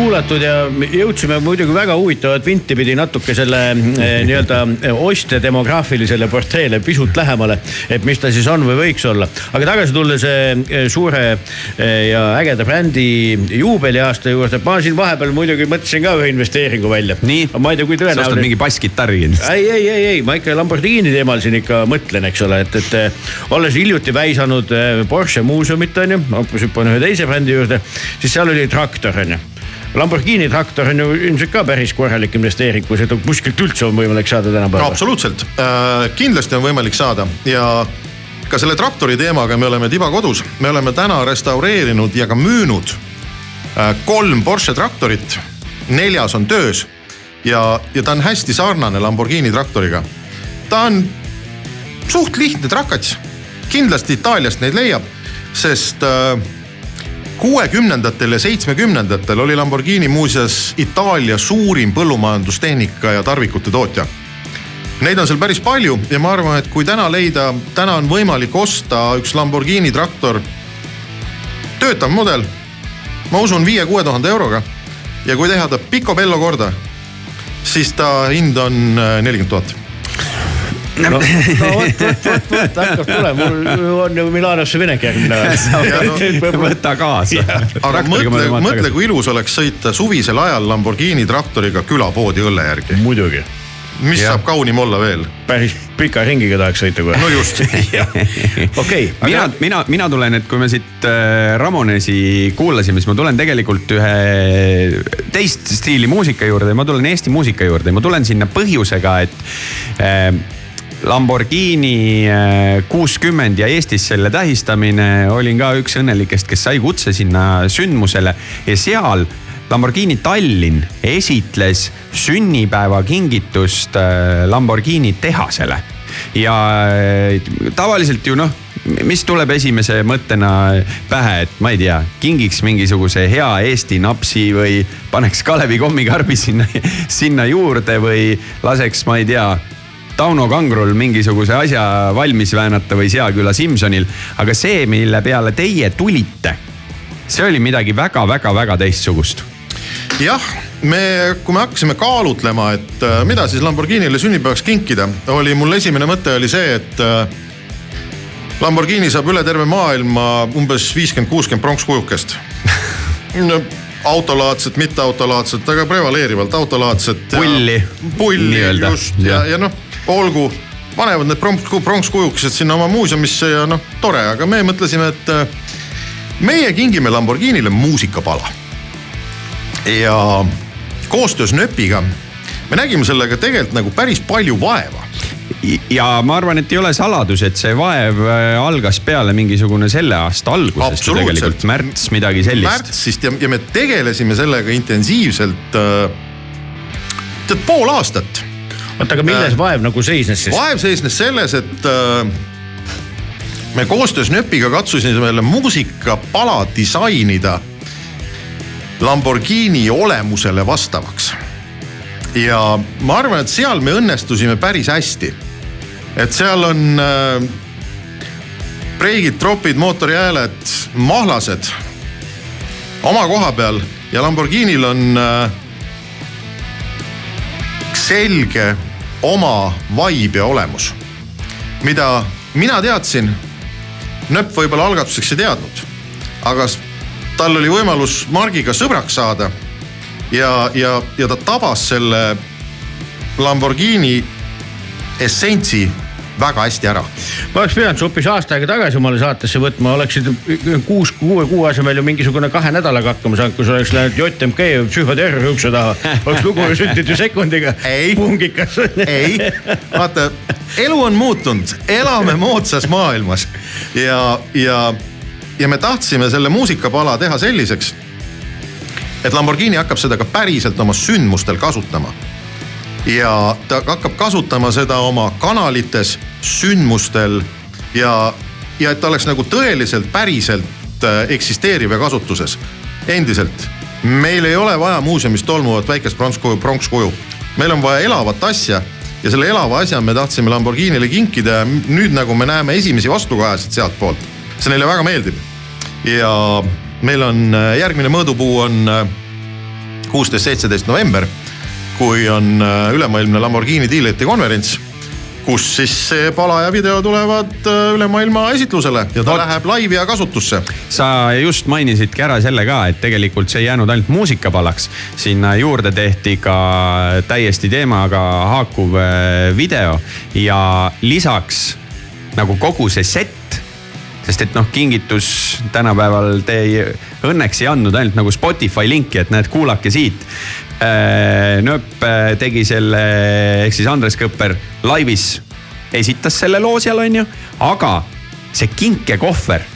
Kuulatud ja jõudsime muidugi väga huvitavat vinti pidi natuke selle eh, nii-öelda eh, ostja demograafilisele portreele pisut lähemale. et mis ta siis on või võiks olla, aga tagasi tulles eh, suure ja ägeda brändi juubeliaasta juurde, ma siin vahepeal muidugi mõtlesin ka ühe investeeringu välja. ma ei tea, kui sa ostad tõenäoline mingi basskitarri kindlasti. ei, ei, ei, ei, ma ikka Lamborghini teemal siin ikka mõtlen, eks ole, et, et olles hiljuti väisanud Porsche muuseumit on ju, ma hüppan ühe teise brändi juurde, siis seal oli traktor on ju Lamborghini traktor on ju ilmselt ka päris korralik investeering, kui seda kuskilt üldse on võimalik saada no tänapäeval. absoluutselt äh,, kindlasti on võimalik saada ja ka selle traktori teemaga me oleme tiba kodus, me oleme täna restaureerinud ja ka müünud äh, kolm Porsche traktorit. neljas on töös ja, ja ta on hästi sarnane Lamborghini traktoriga. ta on suht lihtne trakats, kindlasti Itaaliast neid leiab, sest äh, kuuekümnendatel ja seitsmekümnendatel oli Lamborghini muuseas Itaalia suurim põllumajandustehnika ja tarvikute tootja Neid on seal päris palju ja ma arvan, et kui täna leida, täna on võimalik osta üks Lamborghini traktor, töötav mudel, ma usun viie-kuue tuhande euroga. ja kui teha ta picobello korda, siis ta hind on äh, nelikümmend tuhat. No, no. vot, vot, vot, vot hakkab tulema, mul on ju Milanosse minek järgmine nädal. võta kaasa. aga mõtle, mõtle, kui ilus oleks sõita suvisel ajal Lamborghini traktoriga külapoodi õlle järgi. muidugi, mis Jah. saab kaunim olla veel? päris pika ringiga tahaks sõita kohe. No just. Okei, mina mina, mina tulen, et kui me siit äh, Ramonesi kuulasime, siis ma tulen tegelikult ühe teist stiili muusika juurde, ma tulen Eesti muusika juurde, ma tulen sinna põhjusega, et äh, Lamborghini äh, kuuskümmend ja Eestis selle tähistamine, olin ka üks õnnelikest, kes sai kutse sinna sündmusele. Ja seal Lamborghini Tallinn esitles sünnipäevakingitust äh, Lamborghini tehasele. Ja äh, tavaliselt ju noh, mis tuleb esimese mõttena pähe, et ma ei tea, kingiks mingisuguse hea Eesti napsi või paneks Kalevi kommikarbi sinna, sinna juurde või laseks, ma ei tea Tauno Kangrul mingisuguse asja valmis väänata või Seaküla Simsonil, aga see, mille peale teie tulite, see oli midagi väga-väga-väga teistsugust jah, me, kui me hakkasime kaalutlema, et äh, mida siis Lamborghinile sünnipäevaks kinkida, oli mul esimene mõte oli see, et äh, Lamborghini saab üle terve maailma umbes viiskümmend, kuuskümmend pronkskujukest no, autolaadset, mitteautolaadset, aga prevaleerivalt autolaadset. Pulli, pulli just ja, Jah. ja noh, olgu, panevad need pronks, pronkskujukesed sinna oma muuseumisse ja noh, tore, aga me mõtlesime, et äh, meie kingime Lamborghinile muusikapala ja koostöös Nööpiga me nägime sellega tegelikult nagu päris palju vaeva. ja ma arvan, et ei ole saladus, et see vaev äh, algas peale mingisugune selle aasta algusest ju tegelikult, märts, midagi sellist. märtsist ja, ja me tegelesime sellega intensiivselt äh, tead pool aastat. oota, aga milles vaev nagu seisnes siis? vaev seisnes selles, et äh, me koostöös Nööpiga katsusime muusikapala disainida Lamborghini olemusele vastavaks. ja ma arvan, et seal me õnnestusime päris hästi. et seal on äh, breigid, tropid, mootorihääled, mahlased oma koha peal ja Lamborghinil on äh, selge oma vibe ja olemus, mida mina teadsin. Nööp võib-olla algatuseks ei teadnud, aga tal oli võimalus Margiga sõbraks saada ja, ja, ja ta tabas selle Lamborghini essentsi väga hästi ära. ma oleks pidanud su hoopis aasta aega tagasi omale saatesse võtma, oleksid kuus, kuue kuu asemel ju mingisugune kahe nädalaga hakkama saanud, kui sa oleks läinud JMK psühhoterrori ukse taha. oleks lugu sündinud ju sekundiga. Ei. pungikas. ei, vaata, elu on muutunud, elame moodsas maailmas ja, ja, ja me tahtsime selle muusikapala teha selliseks, et Lamborghini hakkab seda ka päriselt oma sündmustel kasutama. Ja ta hakkab kasutama seda oma kanalites, sündmustel ja, ja et ta oleks nagu tõeliselt päriselt äh, eksisteeriv ja kasutuses endiselt. meil ei ole vaja muuseumis tolmuvat väikest pronkskuju, pronkskuju. meil on vaja elavat asja ja selle elava asja me tahtsime Lamborghinile kinkida ja nüüd nagu me näeme esimesi vastukajasid sealtpoolt, see neile väga meeldib. ja meil on äh, järgmine mõõdupuu on äh, kuusteist, seitseteist november, kui on äh, ülemaailmne Lamborghini diilerite konverents kus siis see pala ja video tulevad äh, üle maailma esitlusele ja ta Vot. läheb laivi ja kasutusse. sa just mainisidki ära selle ka, et tegelikult see ei jäänud ainult muusikapalaks, sinna juurde tehti ka täiesti teemaga haakuv äh, video ja lisaks nagu kogu see set sest et noh, kingitus tänapäeval te ei, õnneks ei andnud ainult nagu Spotify linki, et näed, kuulake siit. Nööp äh, tegi selle, ehk siis Andres Kõpper laivis esitas selle loo seal, onju, aga see kinkekohver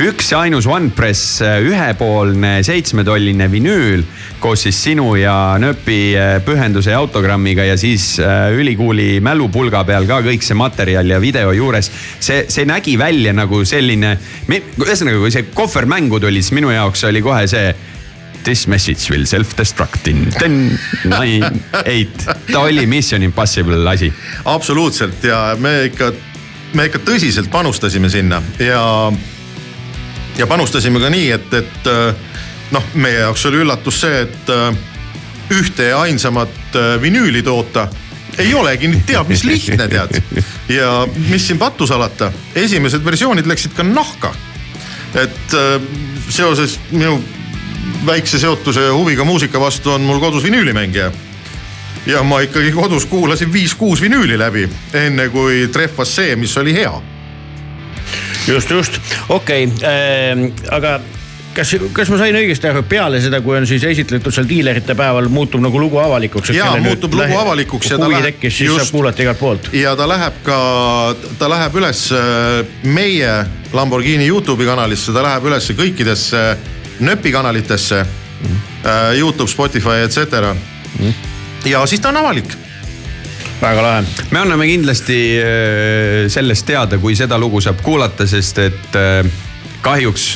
üks ja ainus OnePress äh, ühepoolne seitsmetolline vinüül koos siis sinu ja Nööpi äh, pühenduse ja autogrammiga ja siis äh, ülikooli mälupulga peal ka kõik see materjal ja video juures. see, see nägi välja nagu selline, ühesõnaga, kui see kohver mängu tuli, siis minu jaoks oli kohe see This message will self-destruct in ten, nine, eight. ta oli Mission Impossible asi. absoluutselt ja me ikka, me ikka tõsiselt panustasime sinna ja, ja panustasime ka nii, et, et äh, noh, meie jaoks oli üllatus see, et äh, ühte ja ainsamat äh, vinüüli toota ei olegi nüüd teab mis lihtne tead. ja mis siin pattu salata, esimesed versioonid läksid ka nahka. et seoses minu väikse seotuse ja huviga muusika vastu on mul kodus vinüülimängija. ja ma ikkagi kodus kuulasin viis-kuus vinüüli läbi, enne kui trehvas see, mis oli hea. Just, just, okei okay. äh,, aga kas, kas ma sain õigesti aru, peale seda, kui on siis esitletud seal diilerite päeval, muutub nagu lugu avalikuks? ja muutub lugu avalikuks ja ta läheb. tekkis, siis just, saab kuulata igalt poolt. ja ta läheb ka, ta läheb üles äh, meie Lamborghini Youtube'i kanalisse, ta läheb üles kõikidesse nööpi kanalitesse mm.. Youtube, Spotify, et cetera mm.. ja siis ta on avalik väga lahe. me anname kindlasti äh, sellest teada, kui seda lugu saab kuulata, sest et kahjuks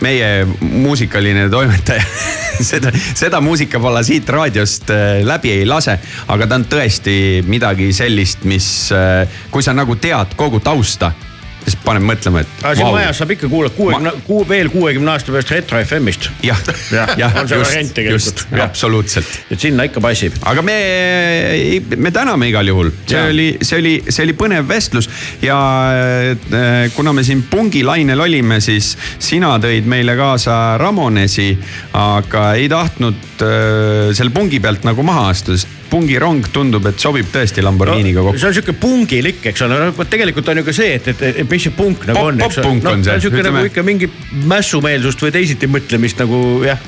meie muusikaline toimetaja seda, seda muusikapala siit raadiost äh, läbi ei lase. aga ta on tõesti midagi sellist, mis, äh, kui sa nagu tead kogu tausta siis paneb mõtlema, et. aga siin wow. majas saab ikka kuulata kuuekümne Ma..., kuu, veel kuuekümne aasta pärast Retro FM-ist. jah, jah, jah, just, just, absoluutselt. et sinna ikka passib. aga me, me täname igal juhul, see ja. oli, see oli, see oli põnev vestlus ja äh, kuna me siin pungilainel olime, siis sina tõid meile kaasa Ramonesi, aga ei tahtnud äh, selle pungi pealt nagu maha astuda, sest pungirong tundub, et sobib tõesti Lamborghiniga kokku no,. see on sihuke pungilik, eks ole, tegelikult on ju ka see, et, et mis see punk nagu pop, on, eks ole. no, on see, sihuke nagu ikka mingi mässumeelsust või teisitimõtlemist nagu jah,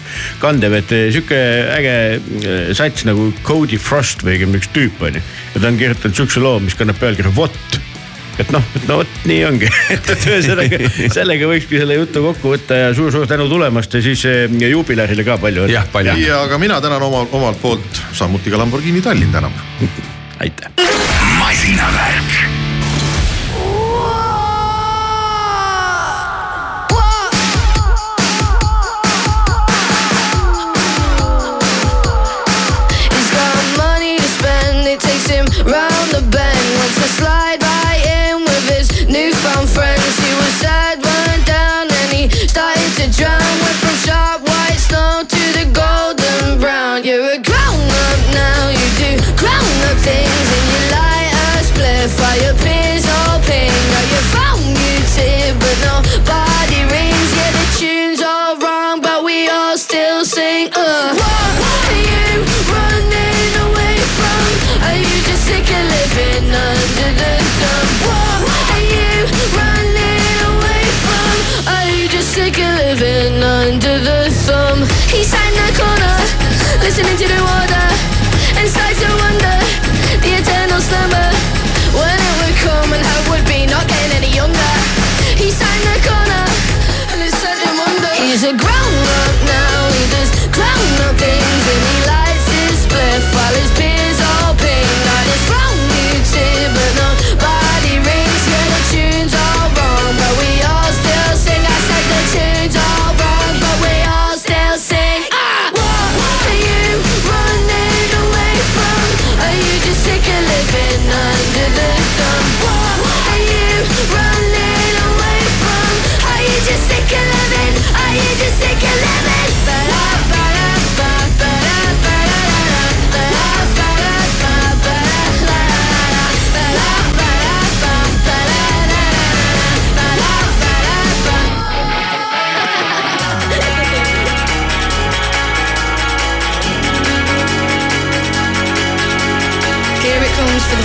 kandev, et sihuke äge äh, sats nagu Cody Frost või üks tüüp on ju. ja ta on kirjutanud sihukese loo, mis kannab pealkirja What et noh, et no vot nii ongi et, et ühesõnaga sellega võikski selle jutu kokku võtta ja suur-suur tänu tulemast ja siis eh, juubilärile ka palju. jah, palju. ja ka mina tänan oma, omalt poolt, samuti ka Lamborghini Tallinn tänab aitäh. masinavärk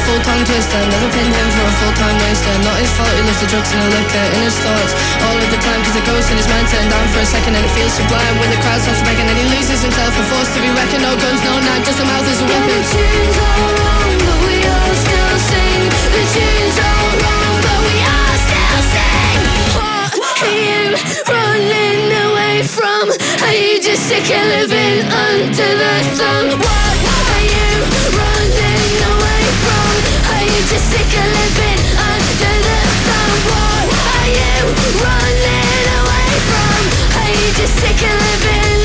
full tongue twister. Never pinned him for a full time waster. Not his fault, he loves the drugs and the liquor in his thoughts. All of the time, cause the ghost in his mind turned down for a second and it feels sublime. When the crowd starts begging and he loses himself and forced to be reckoned. No guns, no knife, just a mouth as a weapon. The tune's all wrong, but we all still sing. The tune's all wrong, but we all still sing. What are you running away from? Are you just sick of living under the thumb? What are you running sick of living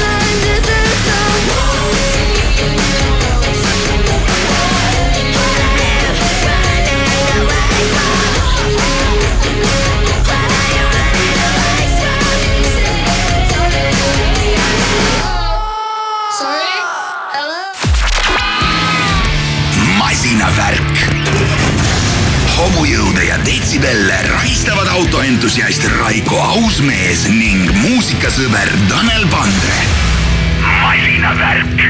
autoentusiast Raiko Ausmees ning muusikasõber Tanel Pandre. masinavärk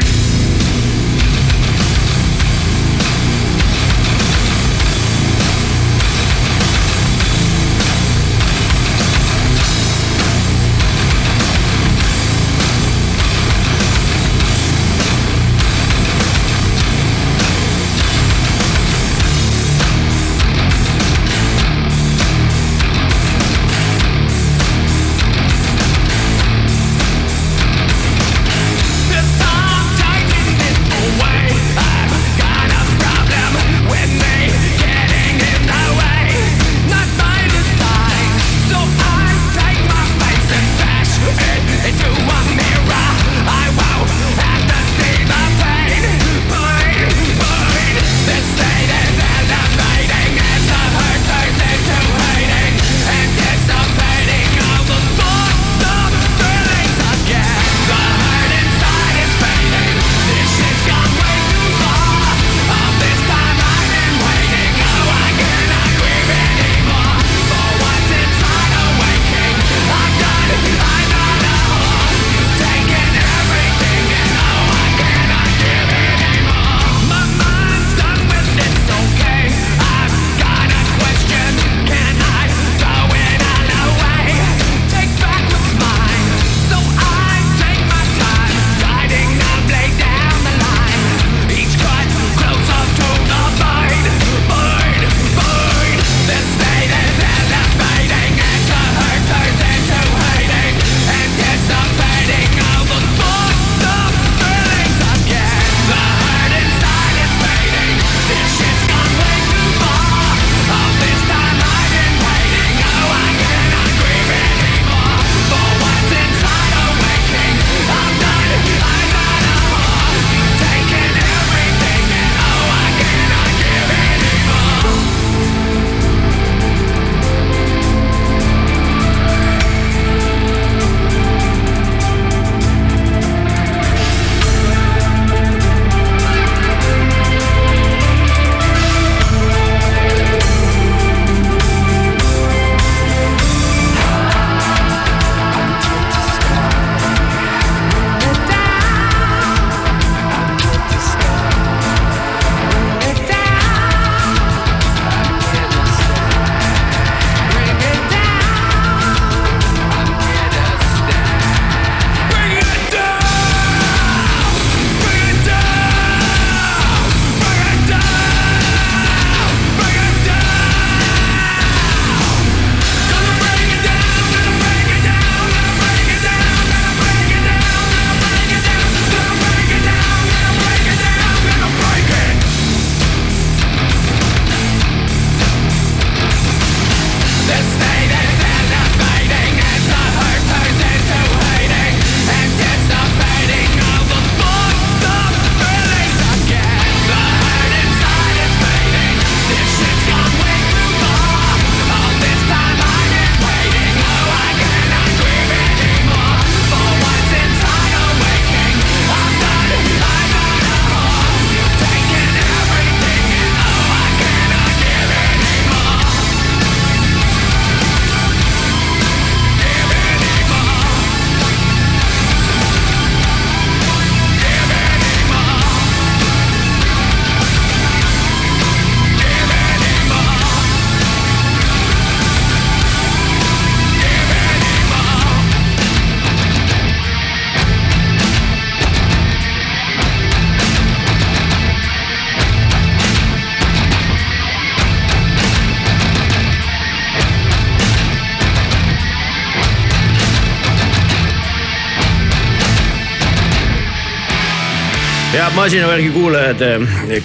masinavärgi kuulajad,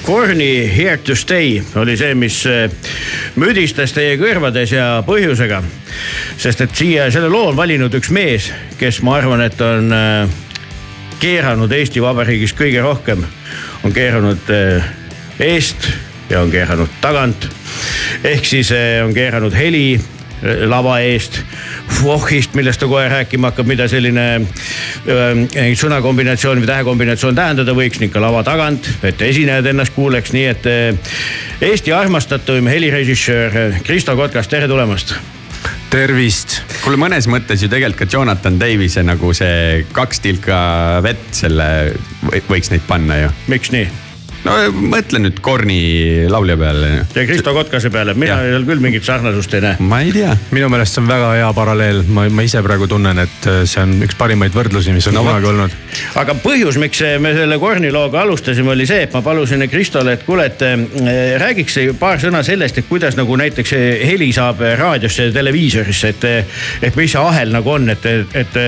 Korni Here to stay oli see, mis eh, müdistas teie kõrvades ja põhjusega. sest et siia selle loo on valinud üks mees, kes ma arvan, et on eh, keeranud Eesti Vabariigis kõige rohkem. on keeranud eh, eest ja on keeranud tagant. ehk siis on keeranud heli lava eest, vohhist, millest ta kohe rääkima hakkab, mida selline äh, sõnakombinatsioon või tähekombinatsioon tähendada võiks ning ka lava tagant, et esinejad ennast kuuleks, nii et äh, Eesti armastatuim helirežissöör Kristo Kotkas, tere tulemast tervist. kuule, mõnes mõttes ju tegelikult ka Jonathan Davise nagu see kaks tilka vett selle võiks neid panna ju. miks nii? No mõtle nüüd Korni laulja peale. ja Kristo Kotkase peale, mina seal küll mingit sarnasust ei näe. ma ei tea. minu meelest see on väga hea paralleel, ma, ma ise praegu tunnen, et äh, see on üks parimaid võrdlusi, mis on no, kunagi olnud. aga põhjus, miks me selle Korni looga alustasime, oli see, et ma palusin Kristole, et kuule, et äh, räägiks paar sõna sellest, et kuidas nagu näiteks heli saab raadiosse ja televiisorisse, et, et mis see ahel nagu on, et, et,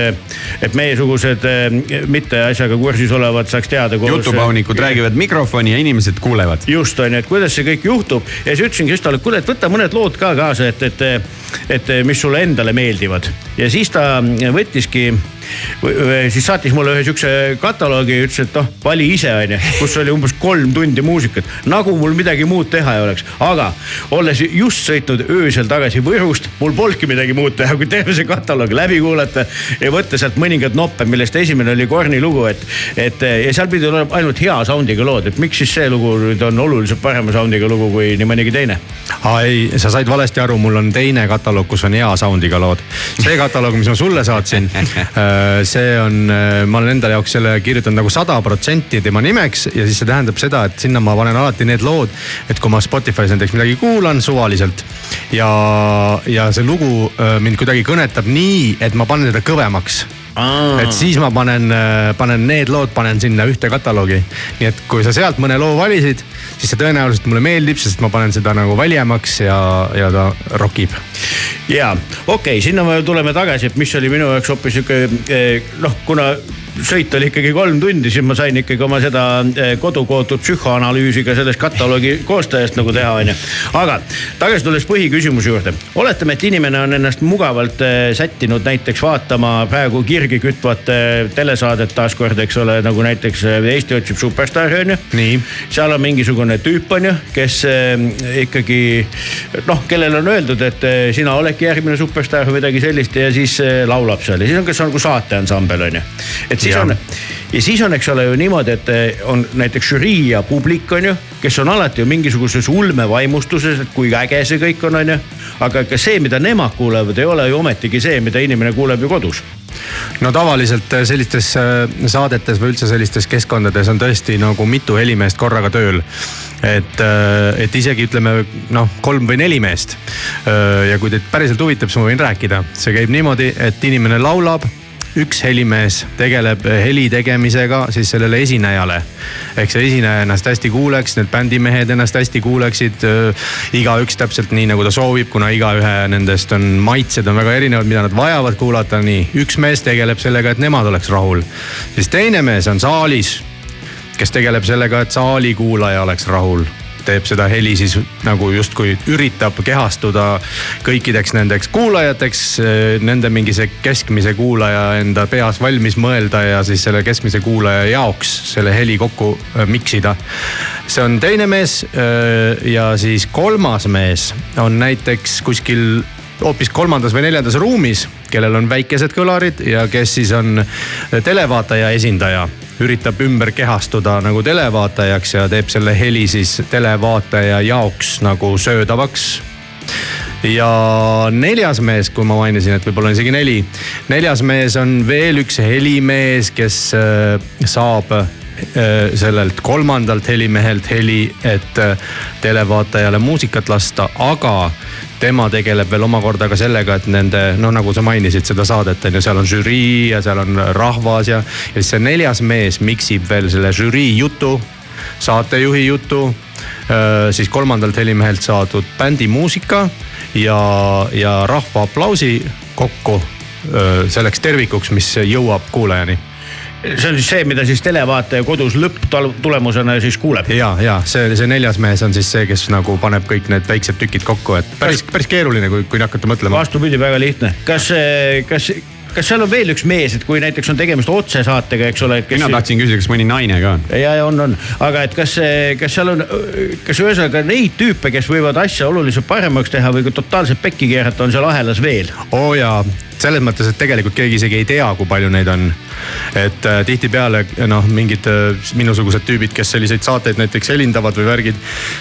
et meiesugused äh, mitte asjaga kursis olevad saaks teada. jutupaunikud räägivad mikrofoni ja inimesed kuulevad. just on ju, et kuidas see kõik juhtub ja siis ütlesin Kristole, et kuule, et võta mõned lood ka kaasa, et, et, et mis sulle endale meeldivad. ja siis ta võttiski siis saatis mulle ühe sihukese kataloogi ja ütles, et noh, vali ise onju, kus oli umbes kolm tundi muusikat, nagu mul midagi muud teha ei oleks. aga olles just sõitnud öösel tagasi Võrust, mul polnudki midagi muud teha, kui terve see kataloog läbi kuulata ja võtta sealt mõningad noppe, millest esimene oli Korni lugu, et, et ja seal pidi olema ainult hea sound'iga lood, et miks siis see lugu nüüd on oluliselt parema sound'iga lugu kui nii mõnigi teine? aa ei, sa said valesti aru, mul on teine kataloog, kus on hea sound'iga lood. see kataloog, mis ma sulle saatsin see on, äh, ma olen endale jaoks selle kirjutanud nagu sada protsenti tema nimeks ja siis see tähendab seda, et sinna ma panen alati need lood, et kui ma Spotify's näiteks midagi kuulan suvaliselt ja, ja see lugu äh, mind kuidagi kõnetab nii, et ma panen teda kõvemaks et siis ma panen, panen need lood, panen sinna ühte kataloogi. nii et kui sa sealt mõne loo valisid, siis see tõenäoliselt mulle meeldib, sest ma panen seda nagu valjemaks ja, ja ta rokib. Ja okei okay,, sinna me tuleme tagasi, et mis oli minu jaoks hoopis sihuke eh, noh, kuna sõit oli ikkagi kolm tundi, siis ma sain ikkagi oma seda eh, kodukootud psühhoanalüüsi ka sellest kataloogi koostajast nagu teha, onju. aga tagasi tulles põhiküsimuse juurde. oletame, et inimene on ennast mugavalt eh, sättinud näiteks vaatama praegu kirgi kütvat telesaadet taaskord, eks ole, nagu näiteks Eesti otsib superstaari, onju. seal on mingisugune tüüp, onju, kes ikkagi noh, kellele on öeldud, et sina oledki järgmine superstaar või midagi sellist ja siis laulab seal ja siis on, kes on nagu saateansambel onju. et siis ja. on ja siis on, eks ole ju niimoodi, et eh, on näiteks žürii ja publik on ju, kes on alati ju mingisuguses ulmevaimustuses, et kui äge see kõik on, on ju. aga ka see, mida nemad kuulevad, ei ole ju ometigi see, mida inimene kuuleb ju kodus no tavaliselt eh, sellistes eh, saadetes või üldse sellistes keskkondades on tõesti nagu mitu helimeest korraga tööl. et, et isegi ütleme noh, kolm või neli meest. ja kui teid päriselt huvitab, siis ma võin rääkida, see käib niimoodi, et inimene laulab üks helimees tegeleb heli tegemisega siis sellele esinejale. ehk see esineja ennast hästi kuuleks, need bändimehed ennast hästi kuuleksid. igaüks täpselt nii nagu ta soovib, kuna igaühe nendest on maitsed on väga erinevad, mida nad vajavad kuulata, nii. üks mees tegeleb sellega, et nemad oleks rahul. siis teine mees on saalis, kes tegeleb sellega, et saali kuulaja oleks rahul teeb seda heli siis nagu justkui üritab kehastuda kõikideks nendeks kuulajateks. Nende mingi see keskmise kuulaja enda peas valmis mõelda ja siis selle keskmise kuulaja jaoks selle heli kokku äh, mix ida. see on teine mees äh, ja siis kolmas mees on näiteks kuskil hoopis kolmandas või neljandas ruumis, kellel on väikesed kõlarid ja kes siis on televaataja esindaja üritab ümber kehastuda nagu televaatajaks ja teeb selle heli siis televaataja jaoks nagu söödavaks ja neljas mees, kui ma mainisin, et võib-olla on isegi neli. neljas mees on veel üks helimees, kes äh, saab äh, sellelt kolmandalt helimehelt heli, et äh, televaatajale muusikat lasta, aga tema tegeleb veel omakorda ka sellega, et nende noh, nagu sa mainisid seda saadet on ju, seal on žürii ja seal on rahvas ja, ja siis see neljas mees miksib veel selle žürii jutu, saatejuhi jutu siis kolmandalt helimehelt saadud bändi muusika ja, ja rahva aplausi kokku selleks tervikuks, mis jõuab kuulajani see on siis see, mida siis televaataja kodus lõpptulemusena siis kuuleb. ja, ja see, see neljas mees on siis see, kes nagu paneb kõik need väiksed tükid kokku, et päris, päris keeruline, kui, kui hakata mõtlema. vastupidi, väga lihtne. kas, kas kas seal on veel üks mees, et kui näiteks on tegemist otsesaatega, eks ole. mina tahtsin küsida, kas mõni naine ka on? ja, ja on, on, aga et kas, kas seal on, kas ühesõnaga neid tüüpe, kes võivad asja oluliselt paremaks teha või ka totaalselt pekki keerata, on seal ahelas veel? oo oh jaa, selles mõttes, et tegelikult keegi isegi ei tea, kui palju neid on. et äh, tihtipeale noh, mingid äh, minusugused tüübid, kes selliseid saateid näiteks helindavad või värgid.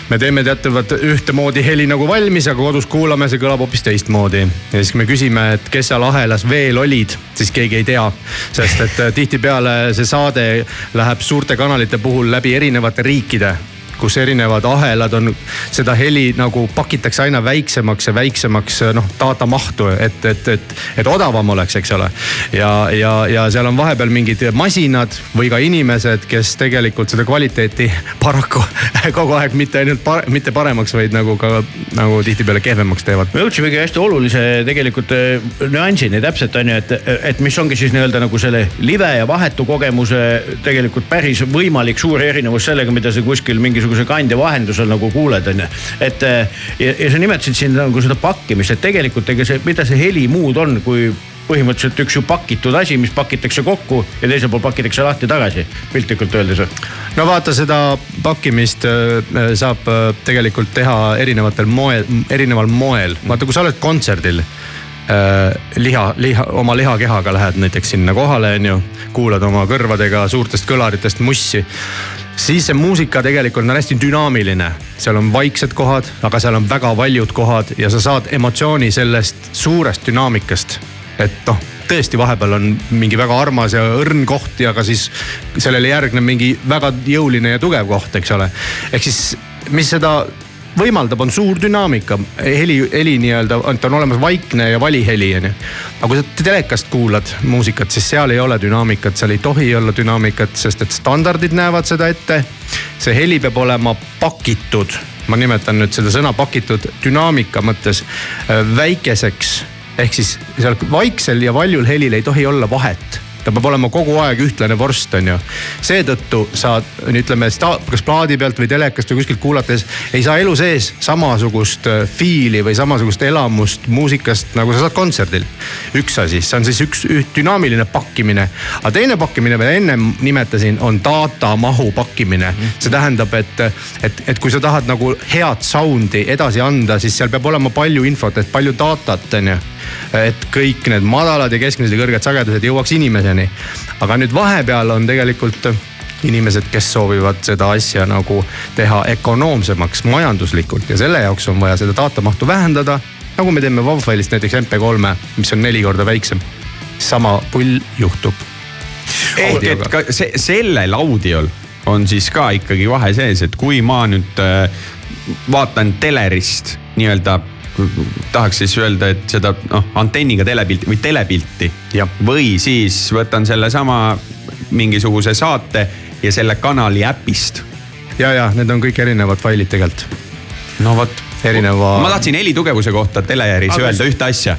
me teeme teatavat ühtemoodi heli nagu valmis, aga kodus kuulame, see kõlab hoopis teistmoodi. ja siis me küsime, et kes seal ahelas veel olid, siis keegi ei tea. sest et äh, tihtipeale see saade läheb suurte kanalite puhul läbi erinevate riikide kus erinevad ahelad on, seda heli nagu pakitakse aina väiksemaks ja väiksemaks noh data mahtu, et, et, et, et odavam oleks, eks ole. ja, ja, ja seal on vahepeal mingid masinad või ka inimesed, kes tegelikult seda kvaliteeti paraku kogu aeg mitte ainult par, mitte paremaks, vaid nagu ka nagu tihtipeale kehvemaks teevad. me jõudsimegi hästi olulise tegelikult äh, nüansini täpselt on ju, et, et mis ongi siis nii-öelda nagu selle live ja vahetu kogemuse tegelikult päris võimalik suur erinevus sellega, mida sa kuskil mingisuguse mingisuguse kandja vahendusel nagu kuuled, on ju. et eh, ja, ja sa nimetasid siin nagu seda pakkimist, et tegelikult ega see, mida see heli muud on, kui põhimõtteliselt üks ju pakitud asi, mis pakitakse kokku ja teisel pool pakitakse lahti tagasi, piltlikult öeldes. no vaata, seda pakkimist äh, saab äh, tegelikult teha erinevatel moel, erineval moel. vaata, kui sa oled kontserdil liha, liha, oma lihakehaga lähed näiteks sinna kohale, on ju. kuulad oma kõrvadega suurtest kõlaritest mussi siis see muusika tegelikult on hästi dünaamiline. seal on vaiksed kohad, aga seal on väga valjud kohad ja sa saad emotsiooni sellest suurest dünaamikast. et noh, tõesti, vahepeal on mingi väga armas ja õrn koht ja ka siis sellele järgneb mingi väga jõuline ja tugev koht, eks ole. ehk siis, mis seda võimaldab, on suur dünaamika, heli, heli nii-öelda, et on olemas vaikne ja valiheli on ju. aga kui sa telekast kuulad muusikat, siis seal ei ole dünaamikat, seal ei tohi olla dünaamikat, sest et standardid näevad seda ette. see heli peab olema pakitud, ma nimetan nüüd seda sõna pakitud dünaamika mõttes äh, väikeseks. ehk siis seal vaiksel ja valjul helil ei tohi olla vahet ta peab olema kogu aeg ühtlane vorst, on ju. seetõttu sa ütleme, kas plaadi pealt või telekast või kuskilt kuulates ei saa elu sees samasugust äh, fiili või samasugust elamust muusikast, nagu sa saad kontserdil. üks asi, see on siis üks, üks dünaamiline pakkimine. aga teine pakkimine, mida ennem nimetasin, on data mahu pakkimine. see tähendab, et, et, et kui sa tahad nagu head sound'i edasi anda, siis seal peab olema palju infot, et palju datat, on ju et kõik need madalad ja keskmised ja kõrged sagedused jõuaks inimeseni. aga nüüd vahepeal on tegelikult inimesed, kes soovivad seda asja nagu teha ökonoomsemaks majanduslikult ja selle jaoks on vaja seda data mahtu vähendada. nagu me teeme WAV-failist näiteks MP3-e, mis on neli korda väiksem. sama pull juhtub. ehk et ka see, sellel audiol on siis ka ikkagi vahe sees, et kui ma nüüd äh, vaatan telerist nii-öelda tahaks siis öelda, et seda noh antenniga telepilti või telepilti. või siis võtan sellesama mingisuguse saate ja selle kanali äpist. ja, ja need on kõik erinevad failid tegelikult. no vot erineva. ma tahtsin helitugevuse kohta Teleris Aga... öelda ühte asja.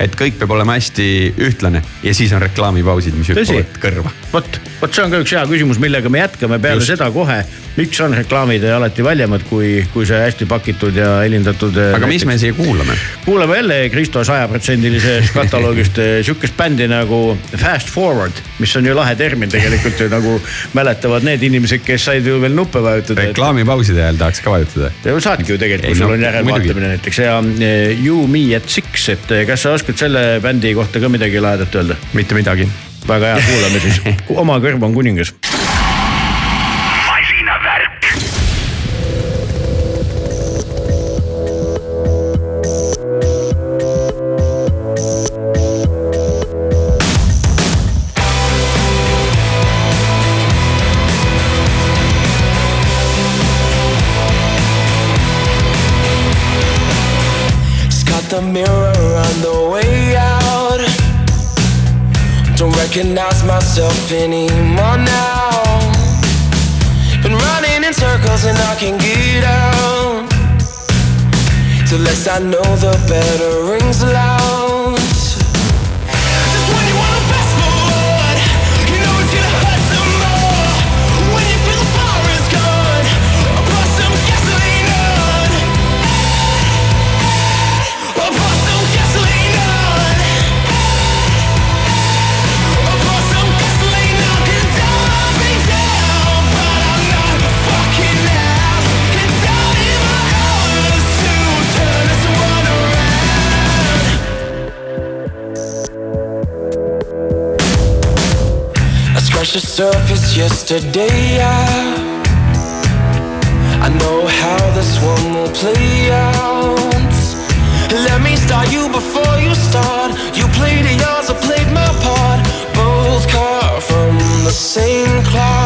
et kõik peab olema hästi ühtlane ja siis on reklaamipausid, mis hüppavad kõrva. vot, vot see on ka üks hea küsimus, millega me jätkame peale Just. seda kohe. miks on reklaamid alati valjemad, kui, kui see hästi pakitud ja helindatud. Äh, aga näiteks... mis me siia kuulame? kuulame jälle Kristo sajaprotsendilisest kataloogist äh, sihukest bändi nagu Fast Forward, mis on ju lahe termin tegelikult ju nagu mäletavad need inimesed, kes said ju veel nuppe vajutada. reklaamipauside ajal tahaks ka vajutada. saadki ju tegelikult, sul on on järelvaatamine näiteks ja eh, You, Me at Six, et eh, kas sa oskad selle bändi kohta ka midagi lahedat öelda? mitte midagi. väga hea, kuulame siis, oma kõrv on kuningas yesterday. I, I know how this one will play out. Let me start you before you start. You played yours, I played my part. Both cut from the same cloth.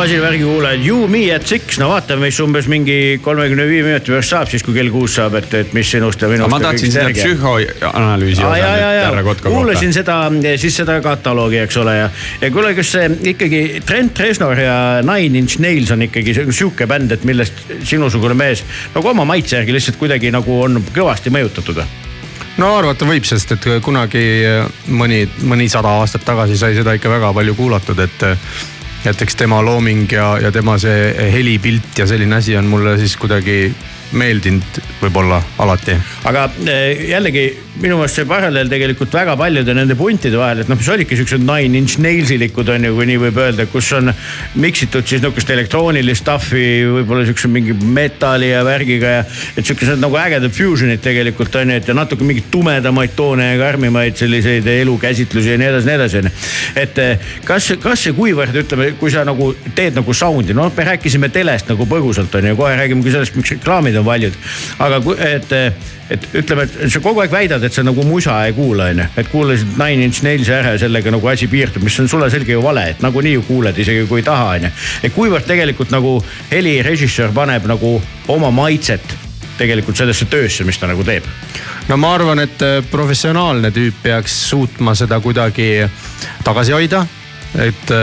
No nii, hea Basili värgi kuulajad, You me at six, no vaatame, mis umbes mingi kolmekümne viie minuti pärast saab, siis kui kell kuus saab, et, et mis sinust ja minust. ma tahtsin seda psühhoanalüüsi osa härra Kotka kohta. kuulasin seda, siis seda kataloogi, eks ole ja, ja kuule, kas see ikkagi Trent Reznor ja Nine Inch Nails on ikkagi sihuke bänd, et millest sinusugune mees nagu oma maitse järgi lihtsalt kuidagi nagu on kõvasti mõjutatud või? no arvata võib, sest et kunagi mõni, mõni sada aastat tagasi sai seda ikka väga palju kuulatud, et et eks tema looming ja, ja tema see helipilt ja selline asi on mulle siis kuidagi meeldinud võib-olla alati. aga eh, jällegi minu meelest see paralleel tegelikult väga paljude nende puntide vahel, et noh, mis olidki siuksed nine inch nailsilikud on ju, kui nii võib öelda, kus on miksitud siis nihukest elektroonilist stuff'i, võib-olla siukse mingi metalli ja värgiga ja. et siukesed nagu ägedad fusion'id tegelikult on ju, et ja natuke mingeid tumedamaid toone ja karmimaid selliseid elukäsitlusi ja nii edasi, nii edasi on ju. et eh, kas, kas ja kuivõrd ütleme, kui sa nagu teed nagu sound'i, noh, me rääkisime telest nagu põgusalt on ju, kohe räägime ka sellest, miks reklaamid on valjud. aga et, et ütleme, et sa kogu aeg väidad, et sa nagu musa ei kuula, on ju. et kuulasid Nine Inch Nails'i ära ja sellega nagu asi piirdub, mis on sulle selge ju vale, et nagunii ju kuuled, isegi kui ei taha, on ju. et kuivõrd tegelikult nagu helirežissöör paneb nagu oma maitset tegelikult sellesse töösse, mis ta nagu teeb no ma arvan, et äh, professionaalne tüüp peaks suutma seda kuidagi tagasi hoida. et,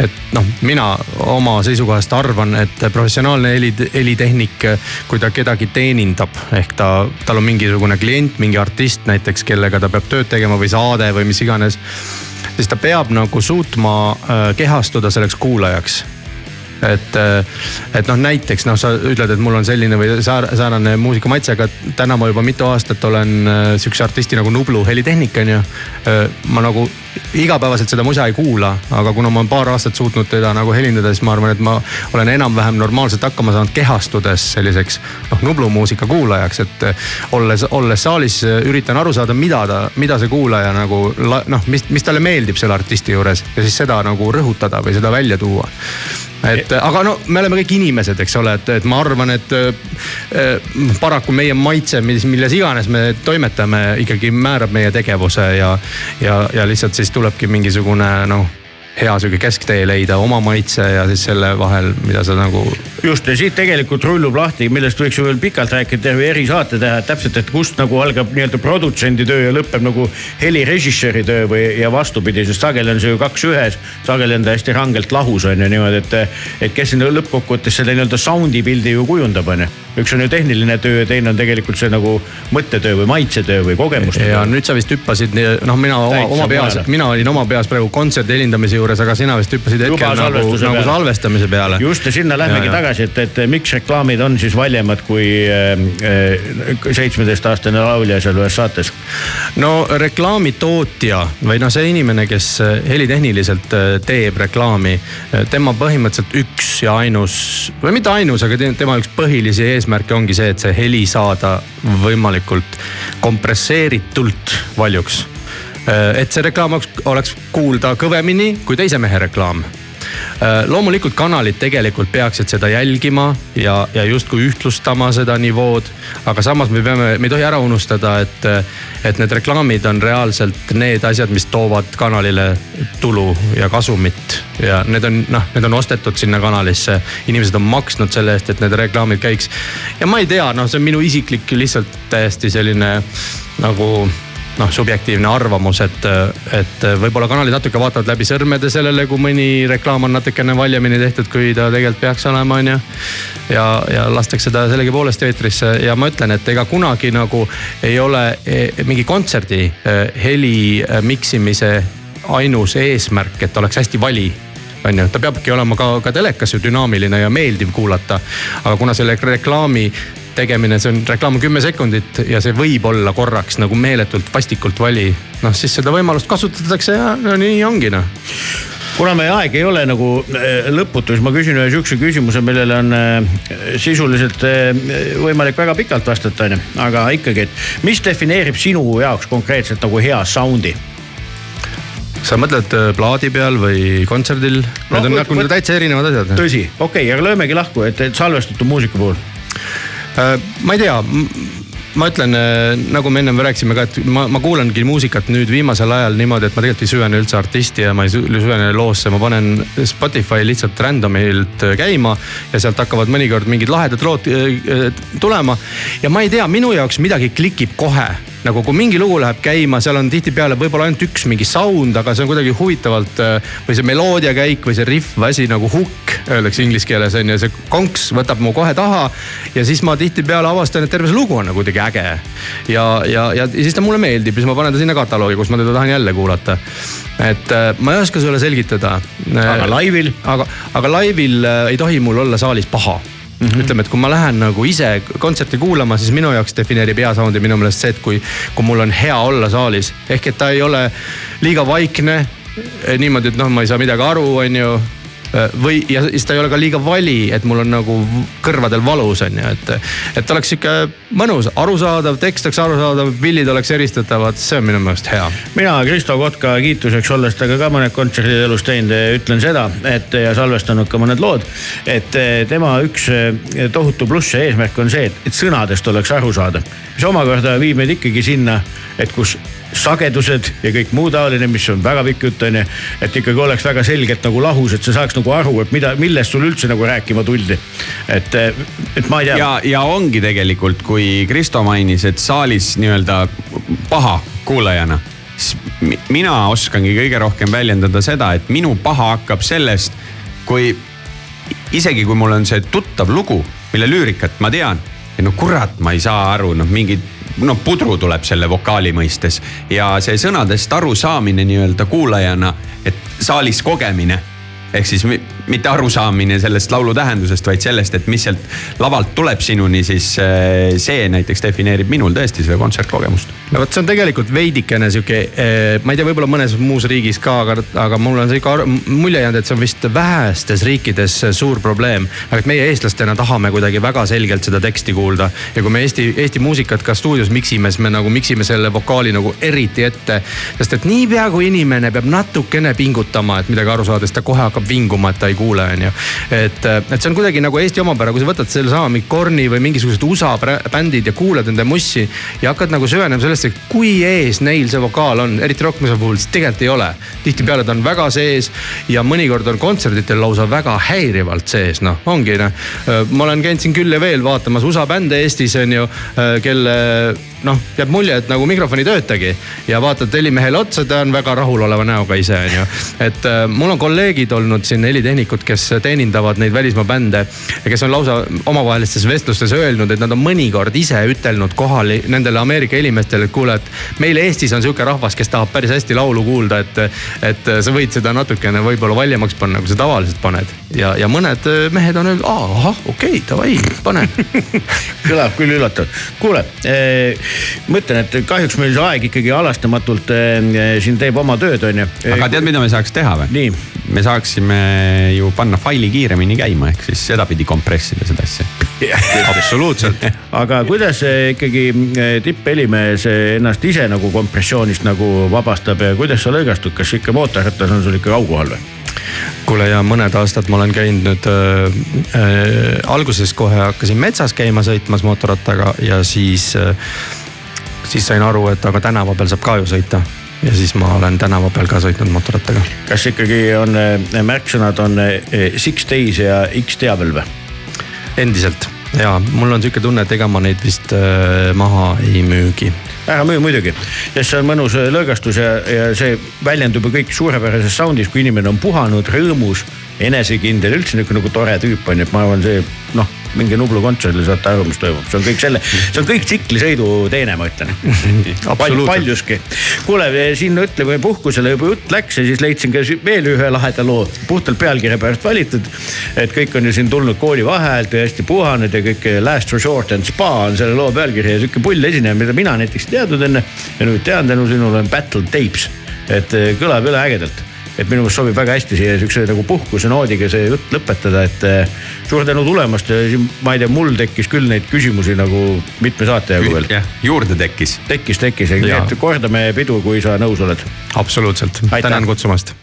et noh, mina oma seisukohast arvan, et professionaalne heli, helitehnik, kui ta kedagi teenindab, ehk ta, tal on mingisugune klient, mingi artist näiteks, kellega ta peab tööd tegema või saade või mis iganes. siis ta peab nagu suutma äh, kehastuda selleks kuulajaks et, et noh, näiteks noh, sa ütled, et mul on selline või säär- säärane muusikamaitse, aga täna ma juba mitu aastat olen äh, sihukese artisti nagu Nublu helitehnik on ju. ma nagu igapäevaselt seda musa ei kuula, aga kuna ma olen paar aastat suutnud teda nagu helindada, siis ma arvan, et ma olen enam-vähem normaalselt hakkama saanud kehastudes selliseks noh, Nublu muusika kuulajaks, et olles, olles saalis üritan aru saada, mida ta, mida see kuulaja nagu noh, mis, mis talle meeldib selle artisti juures ja siis seda nagu rõhutada või seda välja tuua et aga no me oleme kõik inimesed, eks ole, et, et ma arvan, et äh, paraku meie maitse, mis, milles iganes me toimetame, ikkagi määrab meie tegevuse ja, ja, ja lihtsalt siis tulebki mingisugune noh hea sihuke kesktee leida oma maitse ja siis selle vahel, mida sa nagu. just ja siit tegelikult rullub lahti, millest võiks ju veel pikalt rääkida, terve erisaate teha, et täpselt, et kust nagu algab nii-öelda produtsendi töö ja lõpeb nagu helirežissööri töö või, ja vastupidi, sest sageli on see ju kaks ühes. sageli on ta hästi rangelt lahus on ju niimoodi, et, et kes sinna lõppkokkuvõttes selle nii-öelda sound'i pildi ju kujundab, on ju üks on ju tehniline töö ja teine on tegelikult see nagu mõttetöö või maitsetöö või kogemuste ja nüüd sa vist hüppasid, noh, mina oma, oma peas mina olin oma peas praegu kontserdi helindamise juures, aga sina vist hüppasid Juba hetkel nagu, salvestuse nagu peale. salvestamise peale. just ja sinna lähmegi tagasi, et, et miks reklaamid on siis valjemad kui seitsmeteistaastane laulja seal ühes saates. no reklaamitootja või noh, see inimene, kes äh, helitehniliselt äh, teeb reklaami, tema põhimõtteliselt üks ja ainus või mitte ainus, aga te- tema üks põhilisi eesmärke ongi see, et see heli saada võimalikult kompresseeritult valjuks. et see reklaam oleks kuulda kõvemini kui teise mehe reklaam loomulikult kanalid tegelikult peaksid seda jälgima ja, ja justkui ühtlustama seda nivood. aga samas me peame, me ei tohi ära unustada, et, et need reklaamid on reaalselt need asjad, mis toovad kanalile tulu ja kasumit. ja need on noh, need on ostetud sinna kanalisse, inimesed on maksnud selle eest, et need reklaamid käiks. ja ma ei tea, noh, see on minu isiklik lihtsalt täiesti selline nagu noh, subjektiivne arvamus, et, et võib-olla kanalid natuke vaatavad läbi sõrmede sellele, kui mõni reklaam on natukene valjemini tehtud, kui ta tegelikult peaks olema, on ju. ja, ja lastakse ta sellegipoolest eetrisse ja ma ütlen, et ega kunagi nagu ei ole eh, mingi kontserdi eh, heli eh, miksimise ainus eesmärk, et oleks hästi vali on ju, ta peabki olema ka, ka telekas ju dünaamiline ja meeldiv kuulata. aga kuna selle reklaami tegemine, see on reklaam kümme sekundit ja see võib olla korraks nagu meeletult vastikult vali, noh siis seda võimalust kasutatakse ja no nii ongi noh kuna meie aeg ei ole nagu äh, lõputu, siis ma küsin ühe sihukese küsimuse, millele on äh, sisuliselt äh, võimalik väga pikalt vastata, onju. aga ikkagi, et mis defineerib sinu jaoks konkreetselt nagu hea sound'i? sa mõtled plaadi peal või kontserdil no,? Need on nagu täitsa erinevad asjad. tõsi, okei okay,, aga löömegi lahku, et, et salvestatud muusika puhul. Äh, ma ei tea, ma ütlen, nagu me ennem rääkisime ka, et ma, ma kuulangi muusikat nüüd viimasel ajal niimoodi, et ma tegelikult ei süvene üldse artisti ja ma ei sü- süvene loosse, ma panen Spotify lihtsalt random'ilt käima ja sealt hakkavad mõnikord mingid lahedad lood äh, tulema. ja ma ei tea, minu jaoks midagi klikib kohe nagu kui mingi lugu läheb käima, seal on tihtipeale võib-olla ainult üks mingi sound, aga see on kuidagi huvitavalt äh, või see meeloodia käik või see riff või asi nagu hukk öeldakse inglise keeles on ju, see konks võtab mu kohe taha ja siis ma tihtipeale avastan, et terve see lugu on nagu kuidagi äge. ja, ja, ja siis ta mulle meeldib siis ma panen ta sinna kataloogi, kus ma teda tahan jälle kuulata. et äh, ma ei oska sulle selgitada. aga laivil? aga, aga laivil äh, ei tohi mul olla saalis paha Mm -hmm. ütleme, et kui ma lähen nagu ise kontserti kuulama, siis minu jaoks defineerib hea sound'i minu meelest see, et kui, kui mul on hea olla saalis ehk et ta ei ole liiga vaikne. niimoodi, et noh, ma ei saa midagi aru, on ju või, ja siis ta ei ole ka liiga vali, et mul on nagu kõrvadel valus on ju, et, et oleks sihuke mõnus, arusaadav, tekst oleks arusaadav, pillid oleks eristatavad, see on minu meelest hea. mina Kristo Kotka kiituseks, olles temaga ka mõned kontserdid elus teinud, ütlen seda, et ja salvestanud ka mõned lood. et tema üks eh, tohutu pluss ja eesmärk on see, et sõnadest oleks aru saada. mis omakorda viib meid ikkagi sinna, et kus sagedused ja kõik muu taoline, mis on väga pikk jutt on ju. et ikkagi oleks väga selgelt nagu lahus, et sa saaks nagu aru, et mida, millest sul üldse nagu rääkima tuldi. et, et ma ei tea. ja, ja ongi tegelikult, kui Kristo mainis, et saalis nii-öelda paha kuulajana, siis mi- mina oskangi kõige rohkem väljendada seda, et minu paha hakkab sellest, kui isegi kui mul on see tuttav lugu, mille lüürikat ma tean, et no kurat, ma ei saa aru, noh mingid noh, pudru tuleb selle vokaali mõistes. Ja see sõnadest arusaamine nii-öelda kuulajana, et saalis kogemine ehk siis mi- mitte arusaamine sellest laulu tähendusest, vaid sellest, et mis sealt lavalt tuleb sinuni, siis eh, see näiteks defineerib minul tõesti seda kontsertkogemust. no vot, see on tegelikult veidikene sihuke, ma ei tea, võib-olla mõnes muus riigis ka, aga, aga mul on sihuke mulje jäänud, et see on vist vähestes riikides suur probleem. aga et meie eestlastena tahame kuidagi väga selgelt seda teksti kuulda ja kui me Eesti, Eesti muusikat ka stuudios miksime, siis me nagu miksime selle vokaali nagu eriti ette. sest et niipea kui inimene peab natukene pingutama, et midagi aru saada, siis ta kohe hakkab vinguma, et ta ei kuule, on ju. et, et see on kuidagi nagu Eesti omapära, kui sa võtad sellesama mingi Korni või mingisugused USA bändid ja kuulad nende mussi ja hakkad nagu süvenema sellesse, kui ees neil see vokaal on, eriti rokkmuusika puhul, siis tegelikult ei ole. tihtipeale ta on väga sees ja mõnikord on kontserditel lausa väga häirivalt sees, noh, ongi noh. ma olen käinud siin küll ja veel vaatamas USA bände Eestis on ju, kelle noh, jääb mulje, et nagu mikrofon ei töötagi. ja vaatad helimehele otsa, ta on väga rahuloleva näoga ise, on ju. et äh, mul on kolleegid olnud siin helitehnikud, kes teenindavad neid välismaa bände. ja kes on lausa omavahelistes vestlustes öelnud, et nad on mõnikord ise ütelnud kohal nendele Ameerika helimeestele, et kuule, et meil Eestis on sihuke rahvas, kes tahab päris hästi laulu kuulda, et. et sa võid seda natukene võib-olla valjemaks panna, kui sa tavaliselt paned. ja, ja mõned mehed on öelnud, ahah, okei okay,, davai, pane kõlab küll üllatavalt. kuule eh,, ma ütlen, et kahjuks meil see aeg ikkagi halastamatult eh, siin teeb oma tööd, on ju. aga tead, mida me saaks teha või? me saaksime ju panna faili kiiremini käima, ehk siis sedapidi kompressida seda asja absoluutselt aga kuidas ikkagi eh, tipphelimees ennast ise nagu kompressioonist nagu vabastab ja kuidas sa lõigastud, kas ikka mootorrattas on sul ikka aukohal või? kuule ja mõned aastad ma olen käinud nüüd äh,, äh, alguses kohe hakkasin metsas käima sõitmas mootorrattaga ja siis äh,, siis sain aru, et aga tänava peal saab ka ju sõita ja siis ma olen tänava peal ka sõitnud mootorrattaga. kas ikkagi on äh, märksõnad on six days ja X teabel või? endiselt ja mul on sihuke tunne, et ega ma neid vist äh, maha ei müügi ära müü muidugi, sest see on mõnus lõõgastus ja, ja see väljendub ju kõik suurepärases sound'is, kui inimene on puhanud, rõõmus, enesekindel, üldse nihuke nagu tore tüüp on ju, et ma arvan, see noh minge Nublu kontserdile, saate aru, mis toimub, see on kõik selle, see on kõik tsiklisõidu teene, ma ütlen Pal. paljuski. kuule, siin ütleme puhkusele juba jutt läks ja siis leidsin ka veel ühe laheda loo, puhtalt pealkirja pärast valitud. et kõik on ju siin tulnud koolivaheajalt ja hästi puhanud ja kõik Last Resort and Spa on selle loo pealkiri ja sihuke pull esineja, mida mina näiteks ei teadnud enne. ja nüüd tean tänu sinule on Battle Tapes, et kõlab üle ägedalt et minu meelest sobib väga hästi siia siukse nagu puhkuse noodiga see jutt lõpetada, et eh, suur tänu tulemast ma ei tea, mul tekkis küll neid küsimusi nagu mitme saate jagu veel. jah, juurde tekkis. tekkis, tekkis, nii et kordame pidu, kui sa nõus oled. absoluutselt, tänan kutsumast.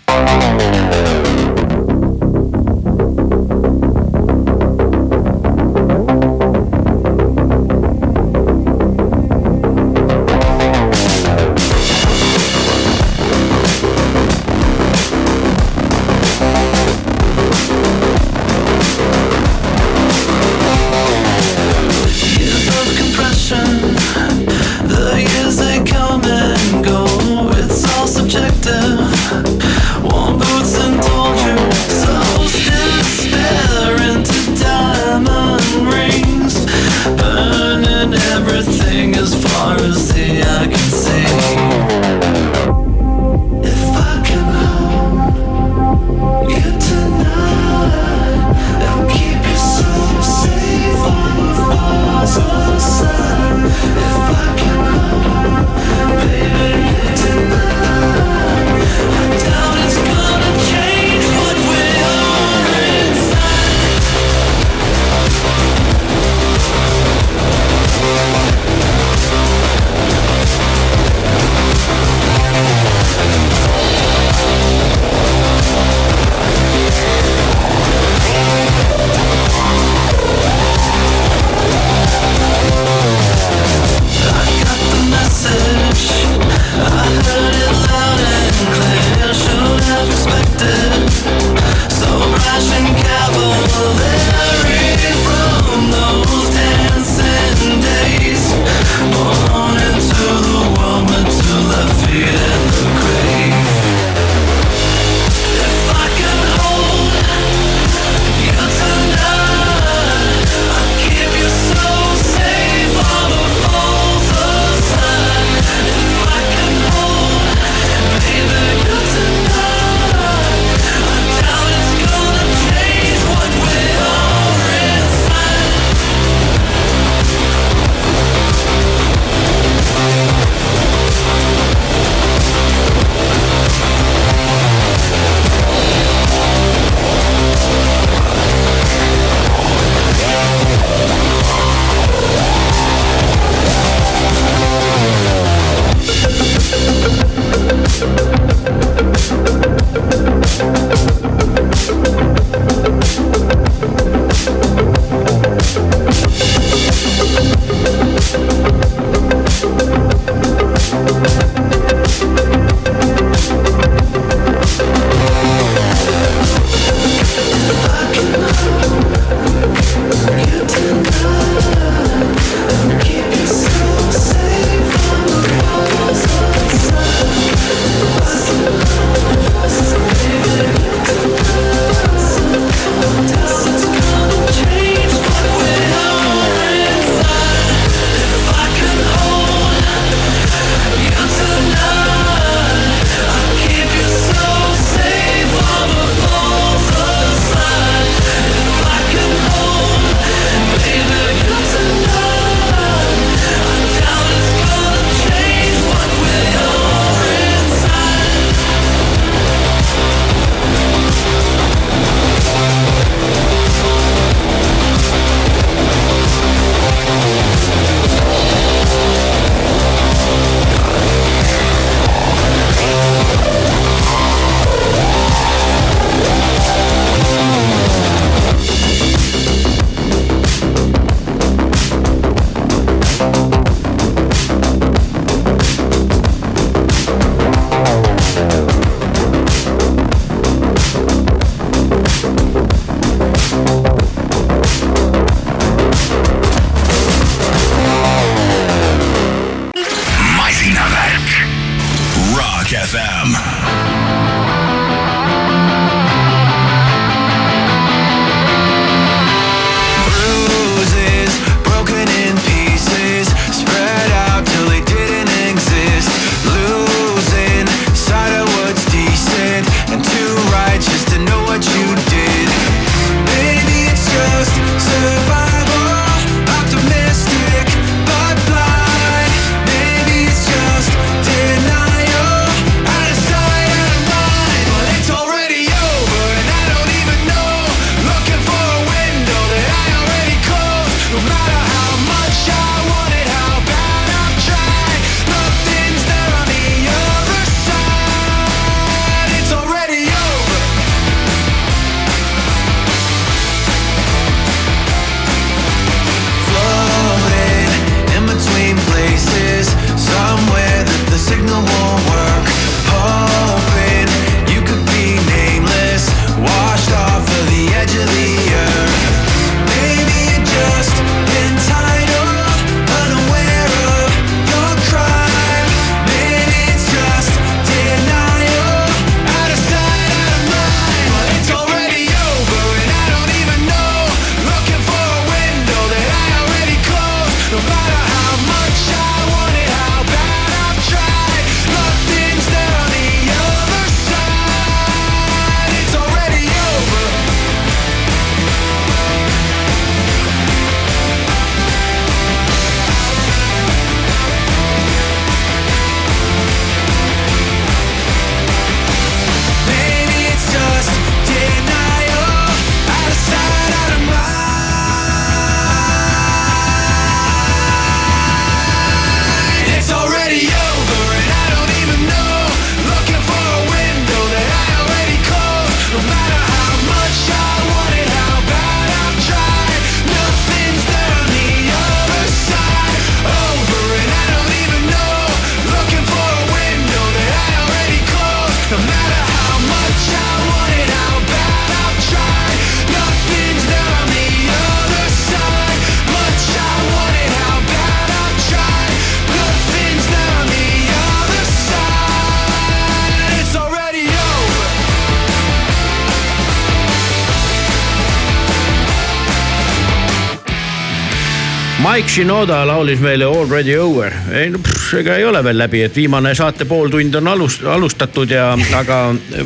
Mike Shinoda laulis meile Already Over. ei no pff, ega ei ole veel läbi, et viimane saate pooltund on alust, alustatud ja, aga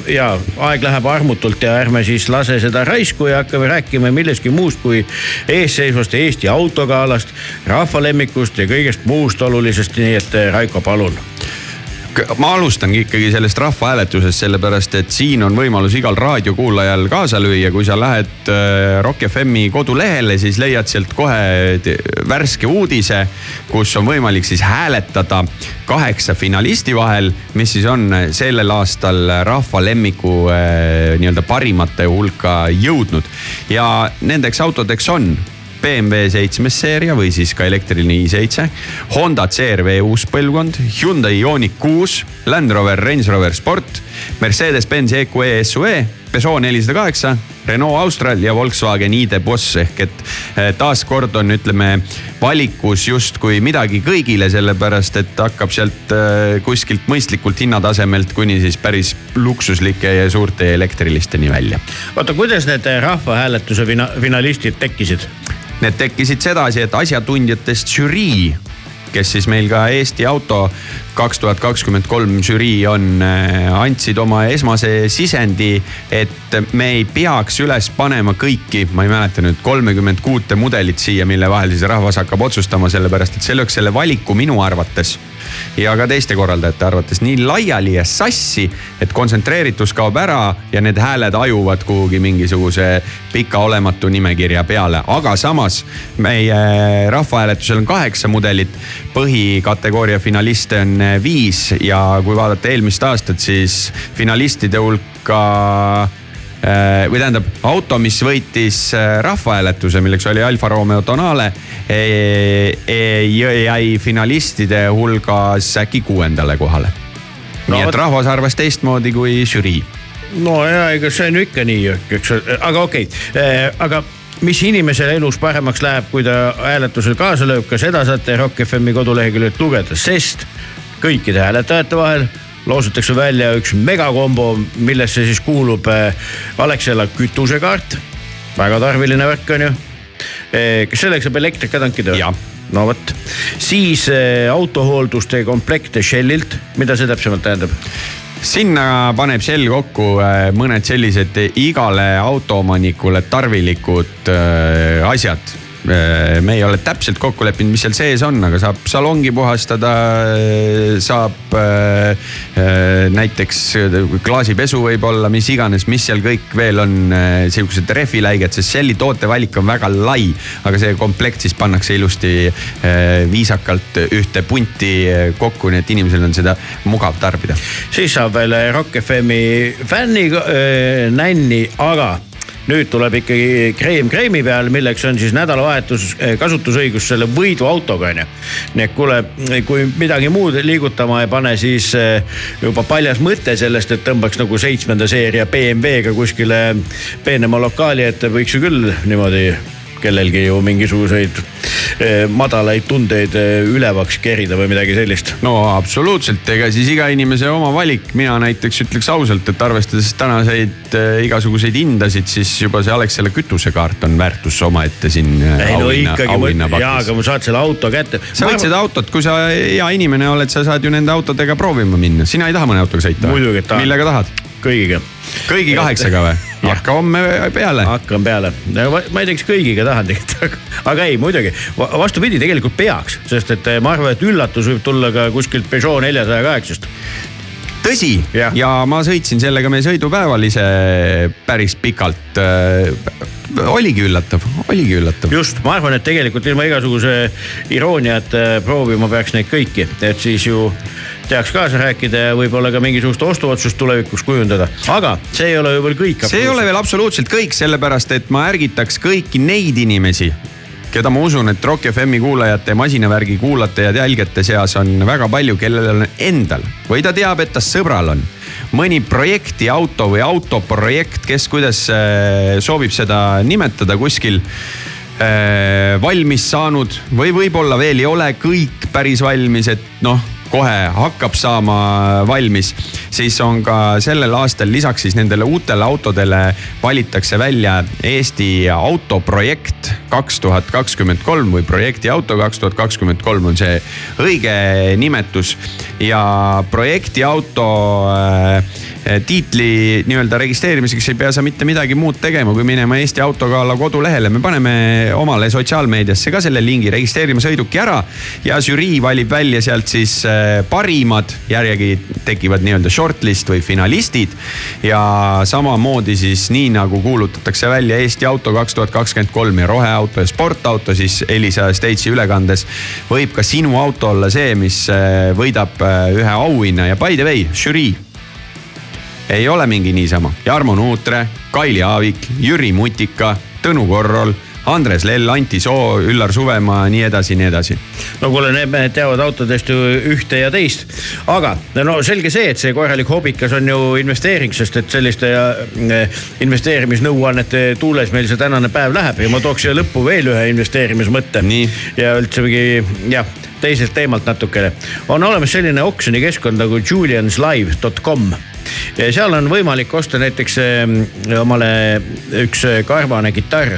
ja aeg läheb armutult ja ärme siis lase seda raisku ja hakkame rääkima millestki muust kui eesseisvast Eesti autogalast, rahvalemmikust ja kõigest muust olulisest, nii et Raiko, palun ma alustangi ikkagi sellest rahvahääletusest, sellepärast et siin on võimalus igal raadiokuulajal kaasa lüüa. kui sa lähed äh, Rock FM-i kodulehele, siis leiad sealt kohe värske uudise, kus on võimalik siis hääletada kaheksa finalisti vahel, mis siis on sellel aastal rahva lemmiku äh, nii-öelda parimate hulka jõudnud. ja nendeks autodeks on BMW seitsmes seeria või siis ka elektriline i7. Honda CRV uus põlvkond, Hyundai Ioniq kuus, Land Rover Range Rover Sport, Mercedes-Benz EQE SUV, Peugeot nelisada kaheksa, Renault Austral ja Volkswagen ID Boss ehk et eh, taaskord on, ütleme valikus justkui midagi kõigile, sellepärast et hakkab sealt eh, kuskilt mõistlikult hinnatasemelt kuni siis päris luksuslike ja suurte elektrilisteni välja. oota, kuidas need rahvahääletuse fina-, finalistid tekkisid? Need tekkisid sedasi, et asjatundjatest žürii, kes siis meil ka Eesti auto kaks tuhat kakskümmend kolm žürii on, äh, andsid oma esmase sisendi, et me ei peaks üles panema kõiki, ma ei mäleta nüüd, kolmekümmend kuute mudelit siia, mille vahel siis rahvas hakkab otsustama, sellepärast et see lööks selle valiku minu arvates ja ka teiste korraldajate arvates nii laiali ja sassi, et kontsentreeritus kaob ära ja need hääled ajuvad kuhugi mingisuguse pika olematu nimekirja peale. aga samas meie rahvahääletusel on kaheksa mudelit, põhikategooria finaliste on viis ja kui vaadata eelmist aastat, siis finalistide hulka või tähendab auto, mis võitis äh, rahvahääletuse, milleks oli Alfa Romeo Tonale, e, e, jäi finalistide hulgas äkki kuuendale kohale. nii no, et rahvas arvas teistmoodi kui žürii. no ja ega see on ikka nii, eks, aga okei okay., äh, aga mis inimesele elus paremaks läheb, kui ta hääletusel kaasa lööb, ka seda saate Rock FM-i koduleheküljelt lugeda, sest kõikide hääletajate vahel loosutakse välja üks megakombo, millesse siis kuulub äh, Alexela kütusekaart. väga tarviline värk on ju. Äh, kas selleks saab elektrit ka tankida? no vot, siis äh, autohoolduste komplekte Shellilt, mida see täpsemalt tähendab? sinna paneb Shell kokku mõned sellised igale autoomanikule tarvilikud asjad me ei ole täpselt kokku leppinud, mis seal sees on, aga saab salongi puhastada, äh, saab äh, näiteks klaasipesu võib-olla, mis iganes, mis seal kõik veel on, sihukesed rehviläiged, sest Shelli tootevalik on väga lai. aga see komplekt siis pannakse ilusti viisakalt ühte punti kokku, nii et inimesel on seda mugav tarbida. siis saab veel Rock FM-i fänni äh, nänni, aga nüüd tuleb ikkagi kreem kreemi peal, milleks on siis nädalavahetus eh, kasutusõigus selle võiduautoga onju. nii et kuule, kui midagi muud liigutama ei pane, siis eh, juba paljas mõte sellest, et tõmbaks nagu seitsmenda seeria BMW-ga kuskile peenema lokaali ette, võiks ju küll niimoodi kellelgi ju mingisuguseid eh, madalaid tundeid eh, ülevaks kerida või midagi sellist. no absoluutselt, ega siis iga inimese oma valik, mina näiteks ütleks ausalt, et arvestades tänaseid äh, igasuguseid hindasid, siis juba see Alexela kütusekaart on väärtus omaette siin ei, no, auhinna, auhinnapakis. jaa, aga ma saad selle auto kätte. sa võid seda autot, kui sa hea inimene oled, sa saad ju nende autodega proovima minna, sina ei taha mõne autoga sõita millega tahad? Kõigiga. kõigi kaheksaga või? hakka homme peale. hakkan peale, ma ei tea, kas kõigiga tahan tegelikult, aga ei muidugi, vastupidi, tegelikult peaks, sest et eh, ma arvan, et üllatus võib tulla ka kuskilt Peugeot neljasaja kaheksast tõsi ja. ja ma sõitsin sellega meie sõidupäeval ise päris pikalt äh, oligi üllatav, oligi üllatav. just, ma arvan, et tegelikult ilma igasuguse irooniata proovima peaks neid kõiki, et siis ju teaks kaasa rääkida ja võib-olla ka mingisugust ostuotsust tulevikuks kujundada. aga see ei ole ju veel kõik. see ei ole veel absoluutselt kõik, sellepärast et ma ärgitaks kõiki neid inimesi keda ma usun, et Rock FM-i kuulajate, masinavärgi kuulajate ja jälgijate seas on väga palju, kellel on endal või ta teab, et ta sõbral on mõni projekti auto või autoprojekt, kes kuidas äh, soovib seda nimetada kuskil äh, valmis saanud või võib-olla veel ei ole kõik päris valmis, et noh kohe hakkab saama valmis. siis on ka sellel aastal lisaks siis nendele uutele autodele valitakse välja Eesti autoprojekt kaks tuhat kakskümmend kolm või projekti auto kaks tuhat kakskümmend kolm on see õige nimetus. ja projekti auto äh, tiitli nii-öelda registreerimiseks ei pea sa mitte midagi muud tegema, kui minema Eesti Autogala kodulehele. me paneme omale sotsiaalmeediasse ka selle lingi, registreerime sõiduki ära ja žürii valib välja sealt siis äh, parimad, järjegi tekivad nii-öelda shortlist või finalistid. ja samamoodi siis nii nagu kuulutatakse välja Eesti auto kaks tuhat kakskümmend kolm ja roheauto ja sportauto, siis Elisa State'i ülekandes võib ka sinu auto olla see, mis äh, võidab ühe auhinna ja by the way, žürii ei ole mingi niisama. Jarmo Nuutre, Kaili Aavik, Jüri Mutika, Tõnu Korrol Andres Lell, Anti Soo, Üllar Suvemaa, nii edasi, nii edasi. no kuule, need mehed teavad autodest ju ühte ja teist. aga no selge see, et see korralik hobikas on ju investeering, sest et selliste äh, investeerimisnõuannete tuules meil see tänane päev läheb ja ma tooks siia lõppu veel ühe investeerimismõtte. ja üldse mingi jah teiselt teemalt natukene. on olemas selline oksjonikeskkond nagu julianslive.com ja seal on võimalik osta näiteks äh, omale üks karvane kitarr,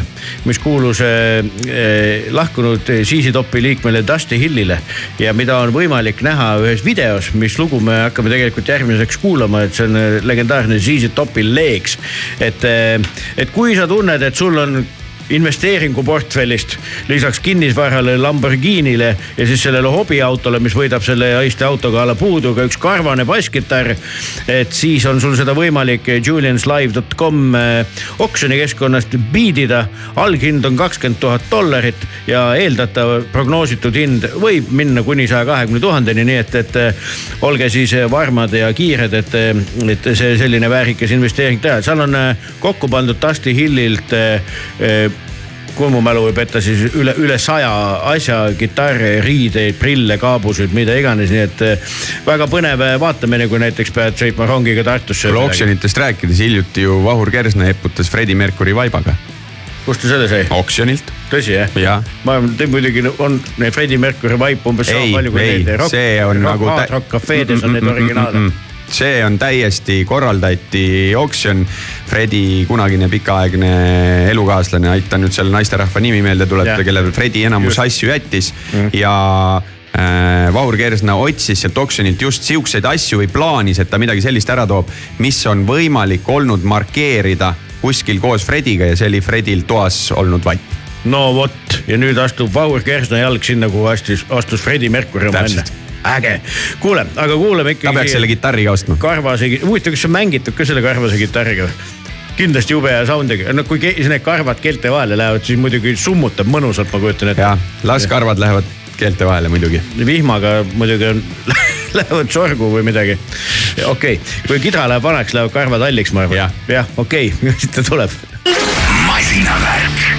mis kuulus äh, lahkunud ZZ Topi liikmele Dusty Hillile ja mida on võimalik näha ühes videos, mis lugu me hakkame tegelikult järgmiseks kuulama, et see on legendaarne ZZ Topi Legs. et, et kui sa tunned, et sul on investeeringuportfellist lisaks kinnisvarale Lamborghinile ja siis sellele hobiautole, mis võidab selle Eesti autogala puuduga üks karvane basskitarr. et siis on sul seda võimalik julianslive.com eh, oksjonikeskkonnast biidida. alghind on kakskümmend tuhat dollarit ja eeldatav prognoositud hind võib minna kuni saja kahekümne tuhandeni, nii et, et eh, olge siis varmad ja kiired, et, et see selline väärikas investeering teha, seal on eh, kokku pandud Dusty Hillilt kui mu mälu ei peta, siis üle, üle saja asja, kitarre, riideid, prille, kaabusid, mida iganes, nii et eh, väga põnev vaatamine, kui näiteks pead sõitma rongiga Tartusse. oksjonitest rääkides, hiljuti ju Vahur Kersna eputas Freddie Mercury vaibaga. kust ta selle sai? oksjonilt. tõsi jah ja.? ma et muidugi on need Freddie Mercury vaip umbes sama palju kui neid. see on rock, nagu. Hard Rock kafeedes on need originaale mm. -mm see on täiesti korraldati oksjon. Fredi kunagine pikaaegne elukaaslane, aitan nüüd selle naisterahva nimi meelde tuletada, kellele Fredi enamus just. asju jättis mm. ja äh, Vahur Kersna otsis sealt oksjonilt just siukseid asju või plaanis, et ta midagi sellist ära toob, mis on võimalik olnud markeerida kuskil koos Frediga ja see oli Fredil toas olnud vaip no vot ja nüüd astub Vahur Kersna jalg sinna, kuhu astus, astus Freddie Mercury oma enne äge, kuule, aga kuulame ikkagi. ta peaks selle kitarri ka ostma. karvase, huvitav, kas see on mängitud ka selle karvase kitarriga? kindlasti jube hea sound'iga, no kui need karvad keelte vahele lähevad, siis muidugi summutab mõnusalt, ma kujutan ette. jah, las karvad lähevad keelte vahele muidugi. vihmaga muidugi on lähevad sorgu või midagi. okei okay., kui kidra läheb vanaks, lähevad karvad halliks, ma arvan. jah ja,, okei okay. siit ta tuleb. masinavärk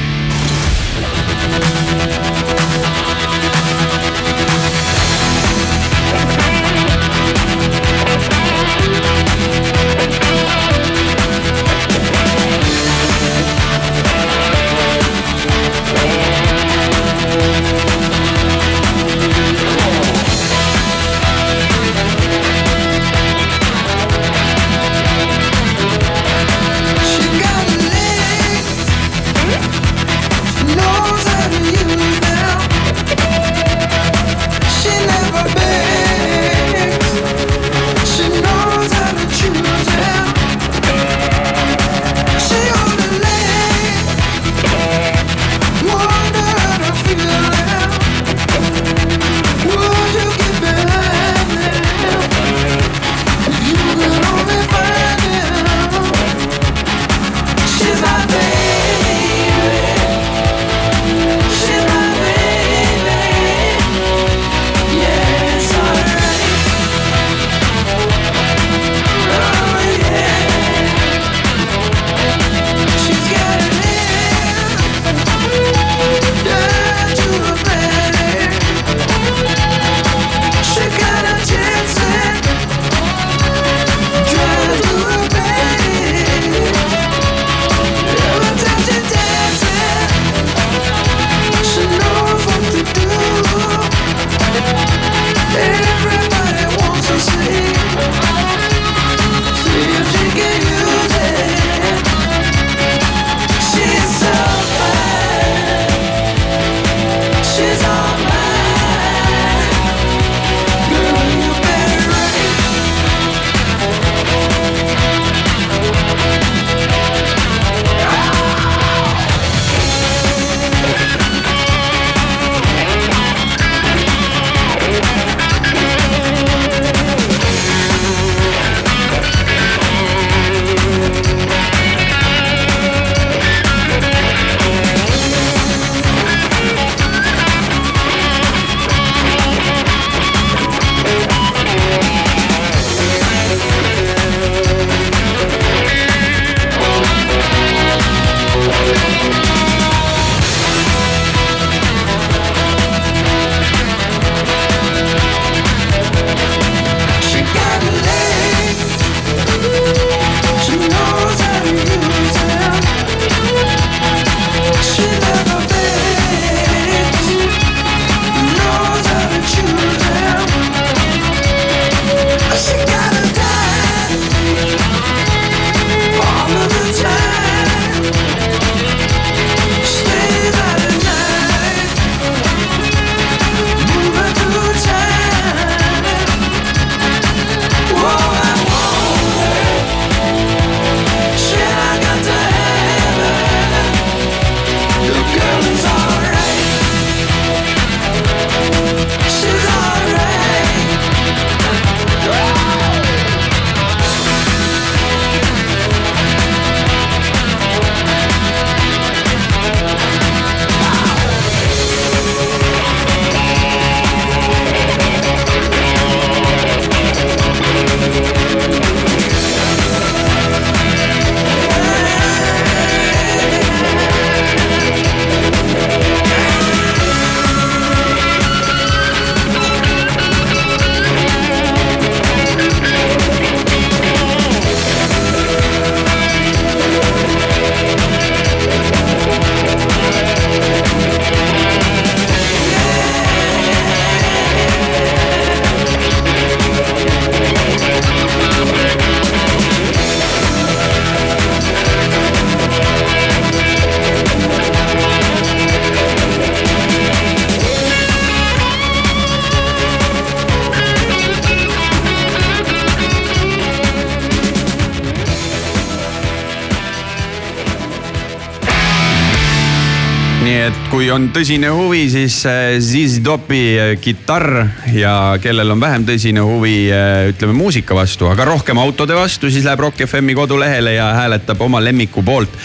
kui on tõsine huvi, siis äh, ZZ Topi äh, kitarr ja kellel on vähem tõsine huvi, äh, ütleme muusika vastu, aga rohkem autode vastu, siis läheb Rock FM-i kodulehele ja hääletab oma lemmiku poolt.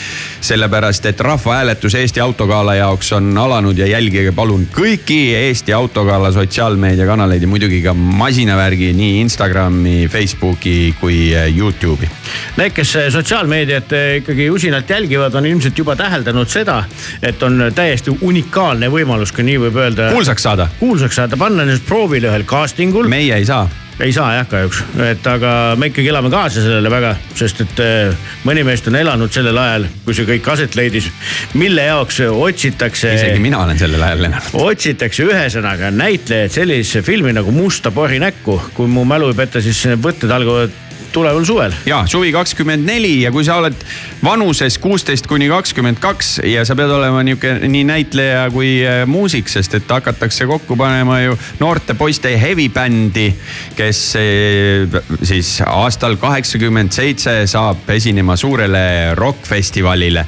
sellepärast, et rahvahääletus Eesti autogala jaoks on alanud ja jälgige palun kõiki Eesti autogala sotsiaalmeediakanaleid ja muidugi ka masinavärgi nii Instagrami, Facebooki kui Youtube'i. Need, kes sotsiaalmeediat ikkagi usinalt jälgivad, on ilmselt juba täheldanud seda, et on täiesti unikaalne võimalus, kui nii võib öelda. kuulsaks saada. kuulsaks saada, panna ennast proovile ühel casting ul. meie ei saa ei saa jah kahjuks, et aga me ikkagi elame kaasa sellele väga, sest et mõni meist on elanud sellel ajal, kui see kõik aset leidis, mille jaoks otsitakse. isegi mina olen sellel ajal elanud. otsitakse ühesõnaga näitlejaid sellisesse filmi nagu Musta pori näkku, kui mu mälu ei peta, siis võtted algavad tuleval suvel. ja suvi kakskümmend neli ja kui sa oled vanuses kuusteist kuni kakskümmend kaks ja sa pead olema nihuke nii näitleja kui äh, muusik, sest et hakatakse kokku panema ju noorte poiste heavy bändi, kes äh, siis aastal kaheksakümmend seitse saab esinema suurele rokkfestivalile.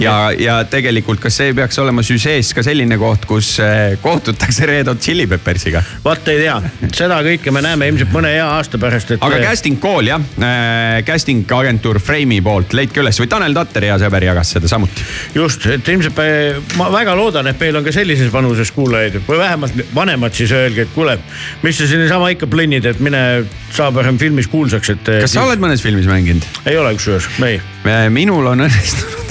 ja, ja tegelikult, kas see peaks olema süžees ka selline koht, kus äh, kohtutakse Red Hot Chili Peppersiga? vot ei tea, seda kõike me näeme ilmselt mõne hea aasta pärast, et. aga casting call jah casting agentuur Frame'i poolt, leidke üles või Tanel Tatter, hea sõber, jagas seda samuti. just, et ilmselt ma väga loodan, et meil on ka sellises vanuses kuulajaid või vähemalt vanemad siis öelge, et kuule, mis sa siin niisama ikka plõnnid, et mine saa parem filmis kuulsaks, et. kas sa oled mõnes filmis mänginud? ei ole kusjuures, ei. minul on õnnestunud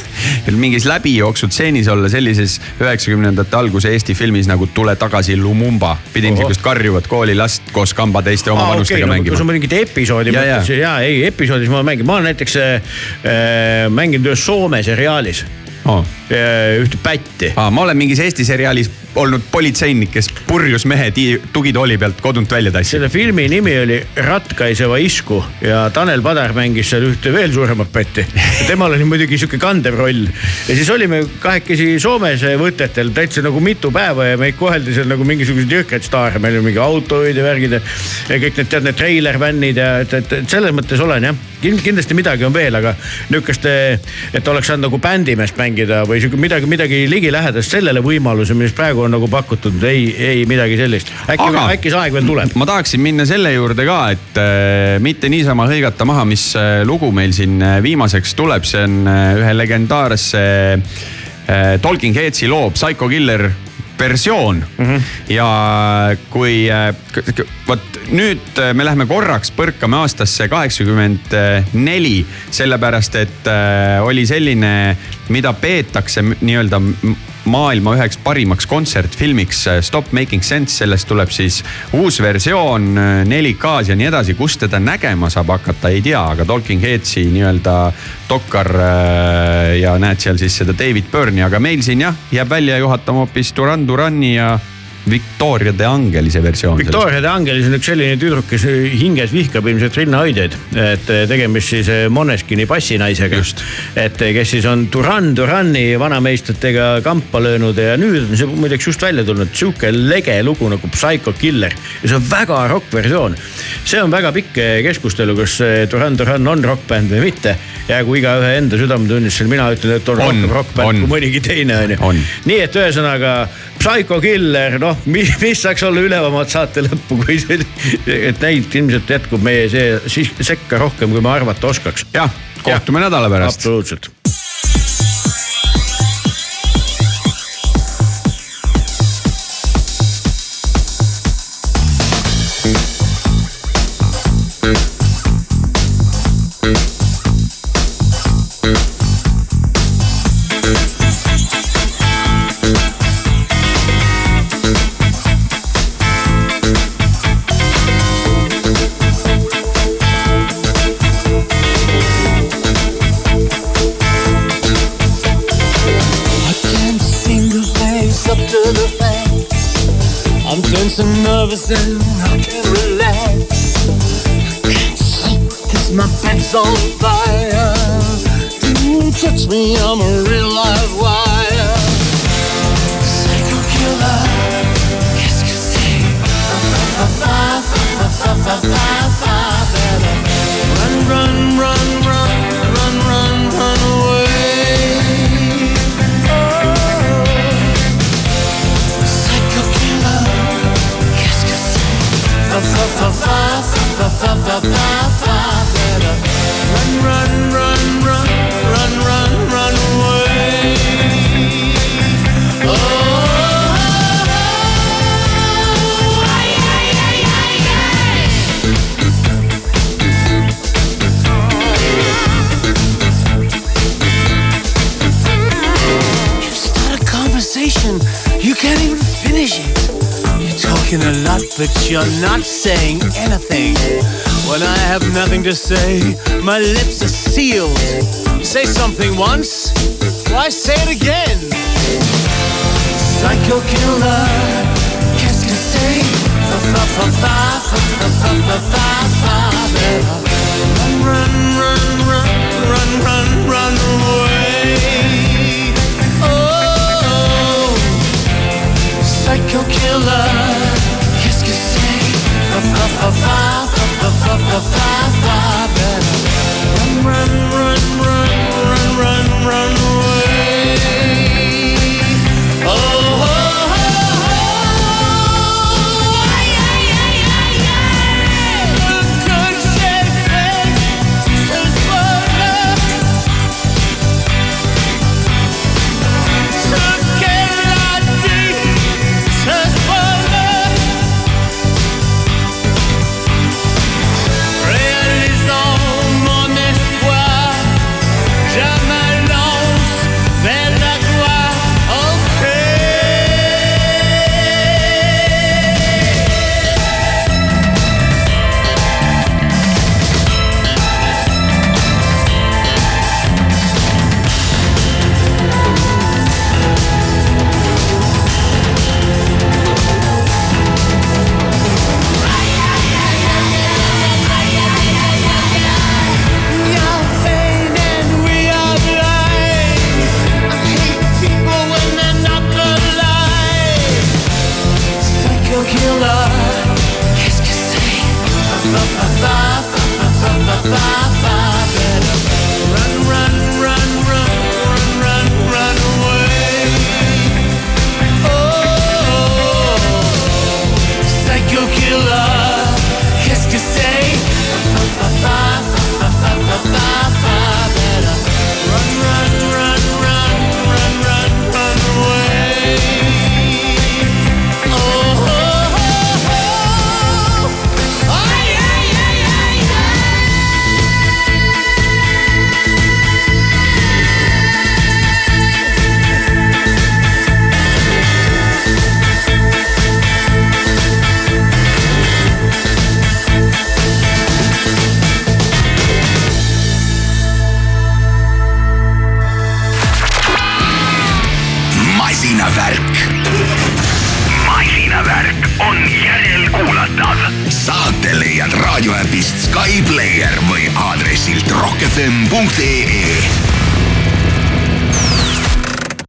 mingis läbijooksutseenis olla sellises üheksakümnendate alguse Eesti filmis nagu Tule tagasi Lumumba. pidin sihukest karjuvat koolilast koos kamba teiste oma Aa, vanustega okay, no, mängima. kui sa mingit episoodi mõtled, siis jaa, ei episoodis ma mängin, ma olen näiteks äh, äh mänginud ühes Soome seriaalis oh.. ühte pätti ah,. ma olen mingis Eesti seriaalis olnud politseinik, kes purjus mehe tugitooli pealt kodunt välja tassis. selle filmi nimi oli Ratkaiseva isku ja Tanel Padar mängis seal ühte veel suuremat pätti. temal oli muidugi sihuke kandev roll ja siis olime kahekesi Soomes võtetel täitsa nagu mitu päeva ja meid koheldi seal nagu mingisuguseid jõhkraid staare, meil oli mingi autojuhid ja värgid ja, kõik need tead need treilervännid ja et, et selles mõttes olen jah kindlasti midagi on veel, aga nihukest, et oleks saanud nagu bändimeest mängida või sihuke midagi, midagi ligilähedast sellele võimaluse, mis praegu on nagu pakutud, ei, ei midagi sellist. äkki, äkki see aeg veel tuleb. ma tahaksin minna selle juurde ka, et äh, mitte niisama hõigata maha, mis äh, lugu meil siin äh, viimaseks tuleb, see on äh, ühe legendaarse äh, Talking Headsi loo Psycho Killer versioon mm. -hmm. ja kui vot nüüd me läheme korraks, põrkame aastasse kaheksakümmend neli, sellepärast et äh, oli selline, mida peetakse nii-öelda maailma üheks parimaks kontsertfilmiks äh, Stop Making Sense, sellest tuleb siis uus versioon 4K-s ja nii edasi, kus teda nägema saab hakata, ei tea, aga Talking Headsi nii-öelda dokkar ja näed seal siis seda David Byrne'i, aga meil siin jah, jääb välja juhatama hoopis Duran Durani ja Victoria de Angelise versioon. Victoria de Angelis on üks selline tüdruk, kes hinges vihkab ilmselt rinnahoidjaid, et eh, tegemist siis eh, Moneskini passinaisega. et eh, kes siis on Duran Durani vanameistritega kampa löönud ja nüüd on see muideks just välja tulnud sihuke lege lugu nagu Psycho Killer ja see on väga rokk versioon. see on väga pikk keskustelu, kas Duran Duran on rokkbänd või mitte. jäägu igaühe enda südametunnistusel, mina ütlen, et on, on rohkem rokkbänd kui mõnigi teine onju. nii et ühesõnaga Psycho Killer, noh, mis, mis saaks olla ülevamat saate lõppu, kui see, et neid ilmselt jätkub meie see sekka rohkem, kui me arvata oskaks. jah, kohtume ja. nädala pärast. absoluutselt I can't relax. Can't cause my bed's on fire. Don't touch me, I'm a real live wire. but you're not saying anything. When I have nothing to say, my lips are sealed. Say something once, why say it again? Psycho killer, qu'est-ce que c'est? Run, run, run, run, run, run, run away. Oh, psycho killer fa fa fa fa fa fa fa better. Run, run, run, run.